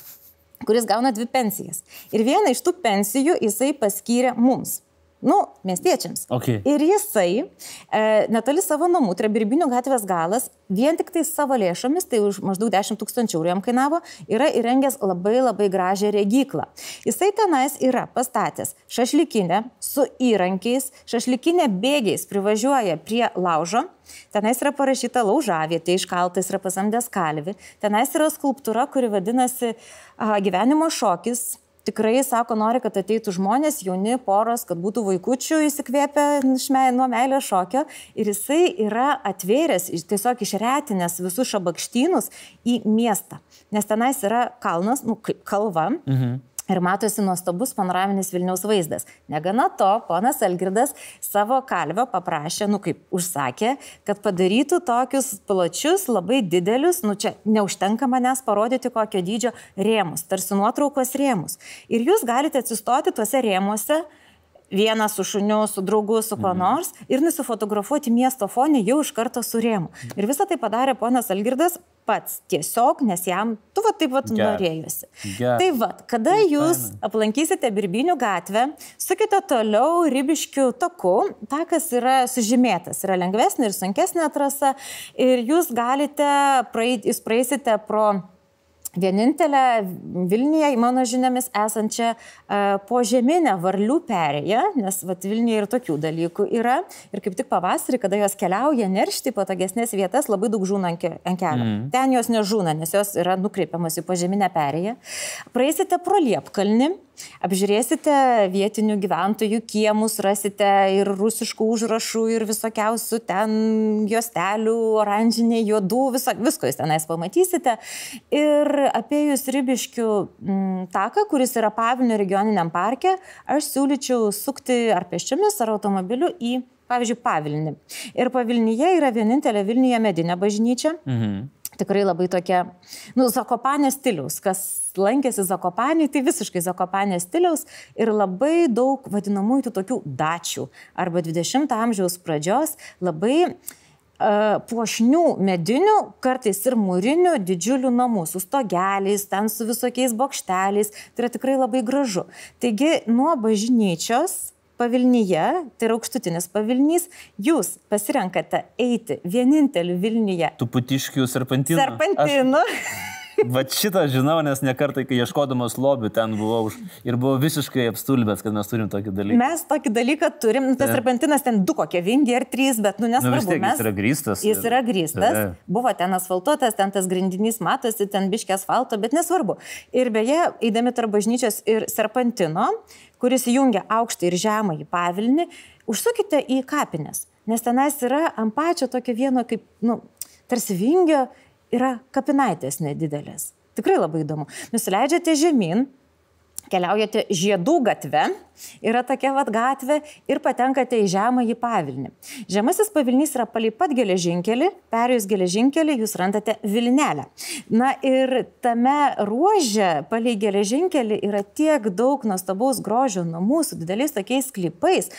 kuris gauna dvi pensijas. Ir vieną iš tų pensijų jisai paskyrė mums. Nu, miestiečiams. Okay. Ir jisai e, netoli savo namų, tai yra Birbinių gatvės galas, vien tik tai savo lėšomis, tai už maždaug 10 tūkstančių eurų jam kainavo, yra įrengęs labai labai gražią regiklą. Jisai tenais yra pastatęs šašlikinę su įrankiais, šašlikinė bėgiais privažiuoja prie laužo, Tenais yra parašyta laužavietė, iškaltas yra pasamdęs kalvi. Tenais yra skulptūra, kuri vadinasi a, gyvenimo šokis. Tikrai sako, nori, kad ateitų žmonės, jauni poros, kad būtų vaikučių įsikvėpę nuo meilės šokio. Ir jisai yra atvėręs, tiesiog išretinęs visus šabakštynus į miestą. Nes tenais yra kalnas, nu kalva. Mhm ir matosi nuostabus panoraminis Vilniaus vaizdas. Negana to, ponas Elgirdas savo kalvio paprašė, nu kaip užsakė, kad padarytų tokius plačius, labai didelius, nu čia neužtenka manęs parodyti kokio dydžio rėmus, tarsi nuotraukos rėmus. Ir jūs galite atsistoti tuose rėmuose vienas su šuniu, su draugu, su kuo nors ir nusifotografuoti miesto fone jau iš karto su rėmu. Ir visą tai padarė ponas Algirdas pats tiesiog, nes jam, tu va taip pat Geras. norėjosi. Geras. Tai va, kada jūs aplankysite Birbinių gatvę, sukite toliau Rybiškių taku, takas yra sužymėtas, yra lengvesnė ir sunkesnė trasa ir jūs galite praeiti, jūs praeisite pro vienintelę Vilniuje, mano žiniomis, esančią uh, požeminę varlių perėją, nes vat, Vilniuje ir tokių dalykų yra. Ir kaip tik pavasarį, kada jos keliauja neršti patogesnės vietas, labai daug žūna ant kelio. Mm. Ten jos nežūna, nes jos yra nukreipiamas į požeminę perėją. Praeisite pro Liepkalnį. Apžiūrėsite vietinių gyventojų kiemus, rasite ir rusiškų užrašų, ir visokiausių ten juostelių, oranžiniai, juodų, viso, visko jūs tenais pamatysite. Ir apie jūs Rybiškių m, taką, kuris yra Pavilnio regioniniam parke, aš siūlyčiau sukti ar peščiamis, ar automobiliu į, pavyzdžiui, Pavilnį. Ir Pavilnyje yra vienintelė Vilniuje medinė bažnyčia. Mhm. Tikrai labai tokia, nu, Zakopanės stiliaus. Kas lankėsi Zakopanį, tai visiškai Zakopanės stiliaus ir labai daug vadinamųjų tokių dačių arba 20-ojo amžiaus pradžios labai uh, puošnių medinių, kartais ir mūrinių didžiulių namų su stogeliais, ten su visokiais bokšteliais. Tai yra tikrai labai gražu. Taigi nuo bažnyčios Pavilnyje, tai yra aukštutinis pavilnys, jūs pasirenkate eiti vieninteliu Vilniuje Tu putiškių serpantynų. serpantinu. Va šitą žinau, nes nekartai, kai ieškodamas lobį ten buvau už... ir buvau visiškai apstulbęs, kad mes turim tokį dalyką. Mes tokį dalyką turim, nu, tas serpantinas ten du kokie vingi ar trys, bet nu Nu, nesvarbu. tiek mes... jis yra grįstas. Jis yra grįstas, Taip. buvo ten asfaltuotas, ten tas grindinys matosi, ten biškė asfalto, bet nesvarbu. Ir beje, eidami tarp bažnyčios ir serpantino, kuris jungia aukštą ir žemą į pavilnį, užsukite į kapines, nes tenais yra ant pačio tokio vieno, kaip, nu, tarsi vingio, yra kapinaitės nedidelės. Tikrai labai įdomu. Nusileidžiate žemyn, keliaujate žiedų gatve, yra tokia vad gatvė ir patenkate į žemą į pavilnį. Žemasis pavilnys yra palei pat geležinkelį, perėjus geležinkelį jūs randate Vilnelę. Na ir tame ruože palei geležinkelį yra tiek daug nuostabaus grožio namų su dideliais tokiais klipais.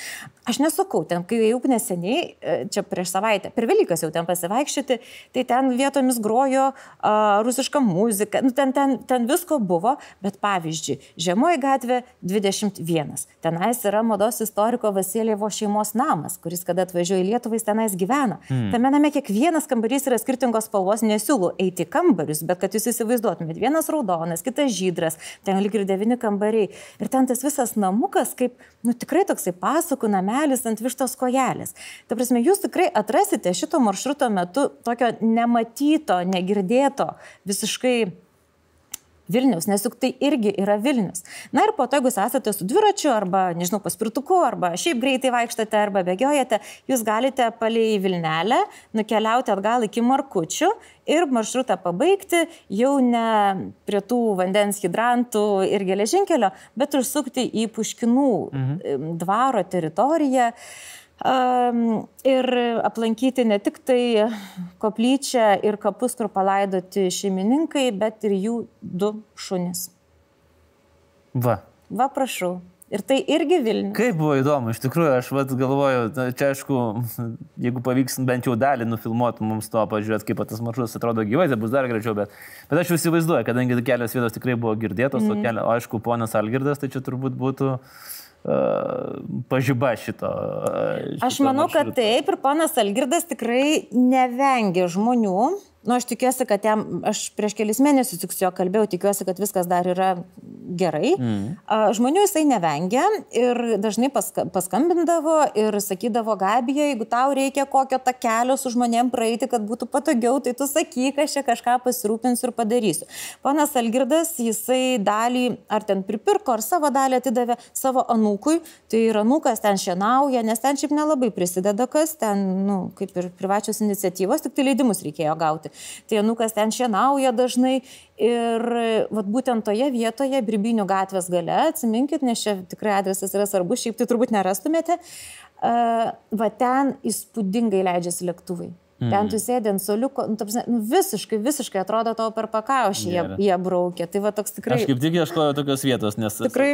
Aš nesakau, ten, kai jau neseniai, e, čia prieš savaitę, per Velykas jau ten pasivaikščioti, tai ten vietomis grojo uh, rusiška muzika, nu, ten, ten, ten visko buvo, bet pavyzdžiui, Žemoji gatvė 21. Tenais yra mados istoriko Vasilievo šeimos namas, kuris kada atvažiuoja į Lietuvą, jis tenais gyvena. Hmm. Tame name kiekvienas kambarys yra skirtingos spalvos, nesiūlau eiti kambarius, bet kad jūs įsivaizduotumėt, vienas raudonas, kitas žydras, ten lyg ir devyni kambariai. Ir ten tas visas namukas, kaip, nu tikrai toksai pasakų namelis ant vištos kojelės. Ta prasme, jūs tikrai atrasite šito maršruto metu tokio nematyto, negirdėto, visiškai Vilnius, nes juk tai irgi yra Vilnius. Na ir po to, jeigu jūs esate su dviračiu arba, nežinau, paspirtuku, arba šiaip greitai vaikštate, arba bėgiojate, jūs galite palei Vilnelę nukeliauti atgal iki Markučių ir maršrutą pabaigti jau ne prie tų vandens hidrantų ir geležinkelio, bet užsukti į Puškinų mhm. dvaro teritoriją. Um, ir aplankyti ne tik tai koplyčią ir kapus, kur palaidoti šeimininkai, bet ir jų du šunys. Va. Va, prašau. Ir tai irgi Vilnius. Kaip buvo įdomu, iš tikrųjų, aš vat, galvoju, čia aišku, jeigu pavyks bent jau dalį nufilmuoti mums to, pažiūrėti, kaip tas maršrutas atrodo gyvai, tai bus dar gražiau, bet, bet aš jau įsivaizduoju, kadangi kelios vietos tikrai buvo girdėtos, mm. o, kelio, o aišku, ponas Algirdas, tai čia turbūt būtų uh, pažyba šito. Uh, Aš manau, kad taip ir ponas Algirdas tikrai nevengia žmonių. Nu, aš tikiuosi, kad jam, aš prieš kelis mėnesius tik su juo kalbėjau, tikiuosi, kad viskas dar yra gerai. Mm. Žmonių jisai nevengia ir dažnai paska, paskambindavo ir sakydavo, Gabija, jeigu tau reikia kokio ta kelio su žmonėm praeiti, kad būtų patogiau, tai tu sakyk, aš čia kažką pasirūpinsiu ir padarysiu. Ponas Algirdas, jisai dalį ar ten pripirko, ar savo dalį atidavė savo anūkui, tai ir anūkas ten šienauja, nes ten šiaip nelabai prisideda kas, ten, nu, kaip ir privačios iniciatyvos, tik tai leidimus reikėjo gauti. Tai anukas ten šienauja dažnai ir vat, būtent toje vietoje, Birbinių gatvės gale, atsiminkit, nes čia tikrai adresas yra svarbus, šiaip tai turbūt nerastumėte, uh, va ten įspūdingai leidžiasi lėktuvai. Mm. Ten tu sėdė ant soliuko, nu, tapsne, nu, visiškai, visiškai atrodo tavo per pakaušį, jie, jie braukė. Tai va toks tikrai. Aš kaip tik ieškoju tokios vietos, nes... Tikrai.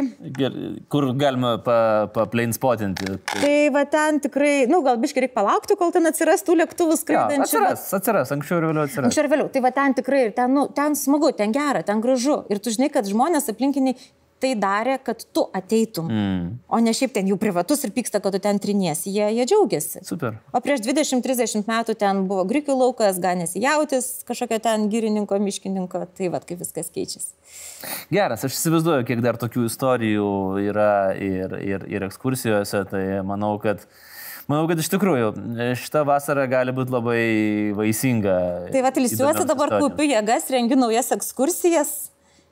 Kur galima pa, pa spotinti. Tai, va ten tikrai, nu gal biškai reikia palaukti, kol ten atsirastų lėktuvų ja, skraidančių. atsiras, atsiras, anksčiau ir vėliau atsiras. Anksčiau ir vėliau. Tai va ten tikrai, ir ten, nu, ten smagu, ten gera, ten gražu. Ir tu žinai, kad žmonės aplinkiniai tai darė, kad tu ateitum. Mm. O ne šiaip ten jų privatus ir pyksta, kad tu ten triniesi. Jie, jie džiaugiasi. Super. O prieš 20-30 metų ten buvo grikių laukas, ganėsi jautis, kažkokio ten gyrininko, miškininko. Tai va, kaip viskas keičiasi. Geras, aš įsivaizduoju, kiek dar tokių istorijų yra ir, ir, ir ekskursijose, tai manau, kad Manau, kad iš tikrųjų šita vasara gali būti labai vaisinga. Tai va, ilsiuosi dabar kaupiu jėgas, rengiu naujas ekskursijas.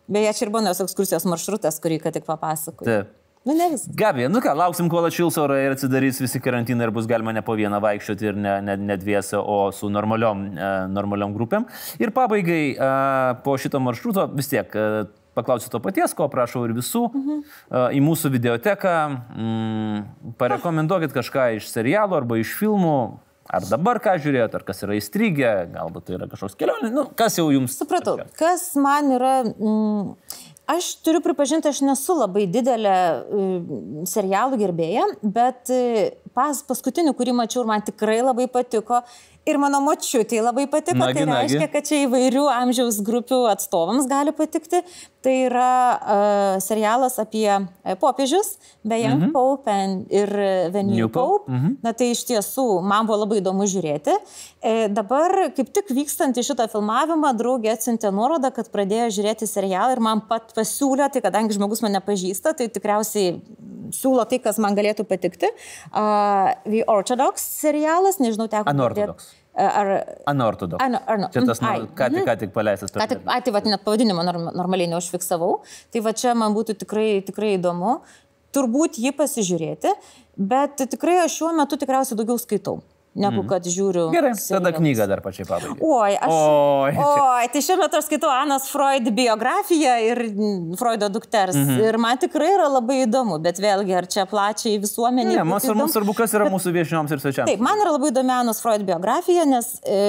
Beje, čia ir buvo naujos ekskursijos maršrutas, kurį ką tik papasakojau. Taip. Nu, ne viskas. Gabija, nu ką, lauksim, kol atšils orai ir atsidarys visi karantinai ir bus galima ne po vieną vaikščioti ir ne, ne, ne dviese, o su normaliom, e, normaliom grupėm. Ir pabaigai e, po šito maršruto vis tiek e, paklausiu to paties, ko prašau ir visų. Mhm. E, į mūsų videoteką mm, parekomenduokit kažką iš serialų arba iš filmų. Ar dabar ką žiūrėjote, ar kas yra įstrigę, galbūt tai yra kažkoks kelionė, nu, kas jau jums. Supratau. Kas man yra... Mm, aš turiu pripažinti, aš nesu labai didelė mm, serialų gerbėja, bet e, pas, paskutinį, kurį mačiau ir man tikrai labai patiko. Ir mano močiutė labai patiko, Nagi, tai nagi. reiškia, kad čia įvairių amžiaus grupių atstovams gali patikti. Tai yra uh, serialas apie uh, popiežius, beje, mm -hmm. Pope and, ir The New, New Pope. Pope. Mm -hmm. Na tai iš tiesų man buvo labai įdomu žiūrėti. E, dabar kaip tik vykstant į šitą filmavimą, draugė atsintė nuorodą, kad pradėjo žiūrėti serialą ir man pat pasiūlė, tai kadangi žmogus mane pažįsta, tai tikriausiai siūlo tai, kas man galėtų patikti. Uh, The Orthodox serialas, nežinau, teko. Unorthodox. Ar... Anortodoks. Ano- ano- Čia tas, ai, ką tik, ką tik paleistas. Ką tik, ai, tai va, net pavadinimą norm, normaliai neužfiksavau. Tai va čia man būtų tikrai, tikrai įdomu. Turbūt jį pasižiūrėti, bet tikrai aš šiuo metu tikriausiai daugiau skaitau, negu kad žiūriu. Gerai, tada serialus. knygą dar pačiai pabaigai. Oi, aš. Oi, Oi, tai šiuo metu aš skaitau Anos Freud biografiją ir mm, Freudo dukters. Mhm. Ir man tikrai yra labai įdomu, bet vėlgi, ar čia plačiai visuomenė. Ne, mums mums svarbu, kas yra mūsų viešnioms ir svečiams. Taip, man yra labai įdomi Anos Freud biografija, nes e,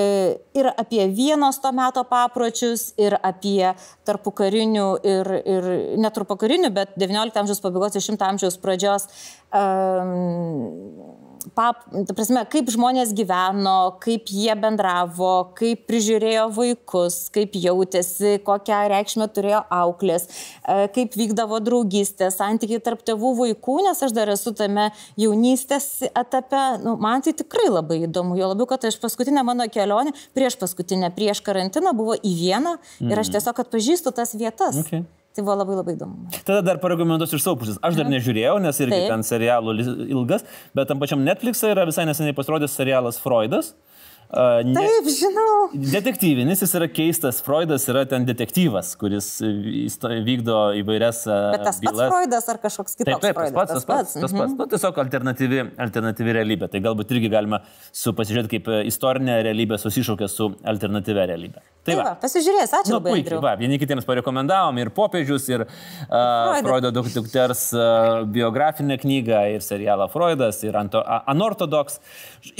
ir apie vienos to meto papročius, ir apie tarpukarinių, ir, ir netarpukarinių, bet XIX amžiaus pabaigos, 10 amžiaus pradžios. Um, Pap, ta prasme, kaip žmonės gyveno, kaip jie bendravo, kaip prižiūrėjo vaikus, kaip jautėsi, kokią reikšmę turėjo auklės, e, kaip vykdavo draugystė, santykiai tarp tėvų vaikų, nes aš dar esu tame jaunystės etape. Nu, man tai tikrai labai įdomu, jo labiau, kad aš paskutinę mano kelionę, prieš paskutinę, prieš karantiną buvo į vieną mm. ir aš tiesiog atpažįstu tas vietas. Okay. Tai buvo labai labai įdomu. Tada dar parekomenduosiu iš savo pusės. Aš dar nežiūrėjau, nes irgi Taip. ten serialų ilgas, bet tam pačiam Netflix'e yra visai neseniai pasirodęs serialas Freudas. Uh, ne, Taip, žinau. detektyvinis, jis yra keistas. Freudas yra ten detektyvas, kuris e, vykdo įvairias uh, Bet tas pats bylas. Freudas ar kažkoks kitoks Taip, taip, tas pats, tas pats. Tas pats. Nu, tiesiog alternatyvi, alternatyvi realybė. Tai galbūt irgi galima su pasižiūrėti, kaip e, istorinė realybė susišaukia su alternatyvia realybė. Tai Tai va. va, pasižiūrės, ačiū Nu, labai. puikiai, Andriau. va, vieni kitiems parekomendavom ir popiežius, ir uh. Freudo duk- dukters uh, biografinę knygą, ir serialą Freudas, ir anto, Anortodoks.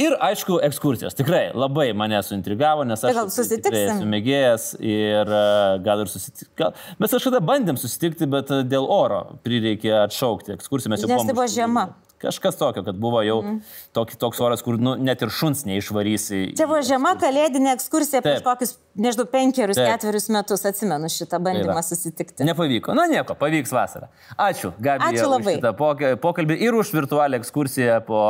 Ir aišku, ekskursijos. Tikrai labai mane suintrigavo, nes Tai aš gal susitiksim? esu mėgėjas ir uh, gal ir susitikti. Mes kažkada bandėm susitikti, bet uh, dėl oro prireikė atšaukti ekskursiją. Mes jau Nes buvom tai buvo už- žiema. Kažkas tokio, kad buvo jau mm. tokį, toks oras, kur nu, net ir šuns neišvarysi. Čia buvo žiema kalėdinė ekskursija prieš Taip. kokius, nežinau, penkerius, Taip. ketverius metus, atsimenu šitą bandymą va. susitikti. Nepavyko. Na nieko, pavyks vasarą. Ačiū, Gabija, Ačiū už labai. šitą poka- pokalbį ir už virtualią ekskursiją po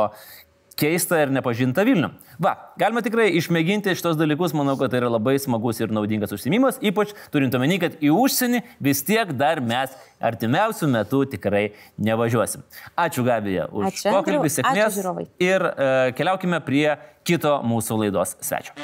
keistą ir nepažintą Vilnių. Va, galima tikrai išmėginti šitos dalykus, manau, kad tai yra labai smagus ir naudingas užsimimas, ypač turint omeny, kad į užsienį vis tiek dar mes artimiausių metų tikrai nevažiuosim. Ačiū Gabija už Ačiū, pokalbį, Ačiū, sėkmės žiūrovai. ir e, keliaukime prie kito mūsų laidos svečio.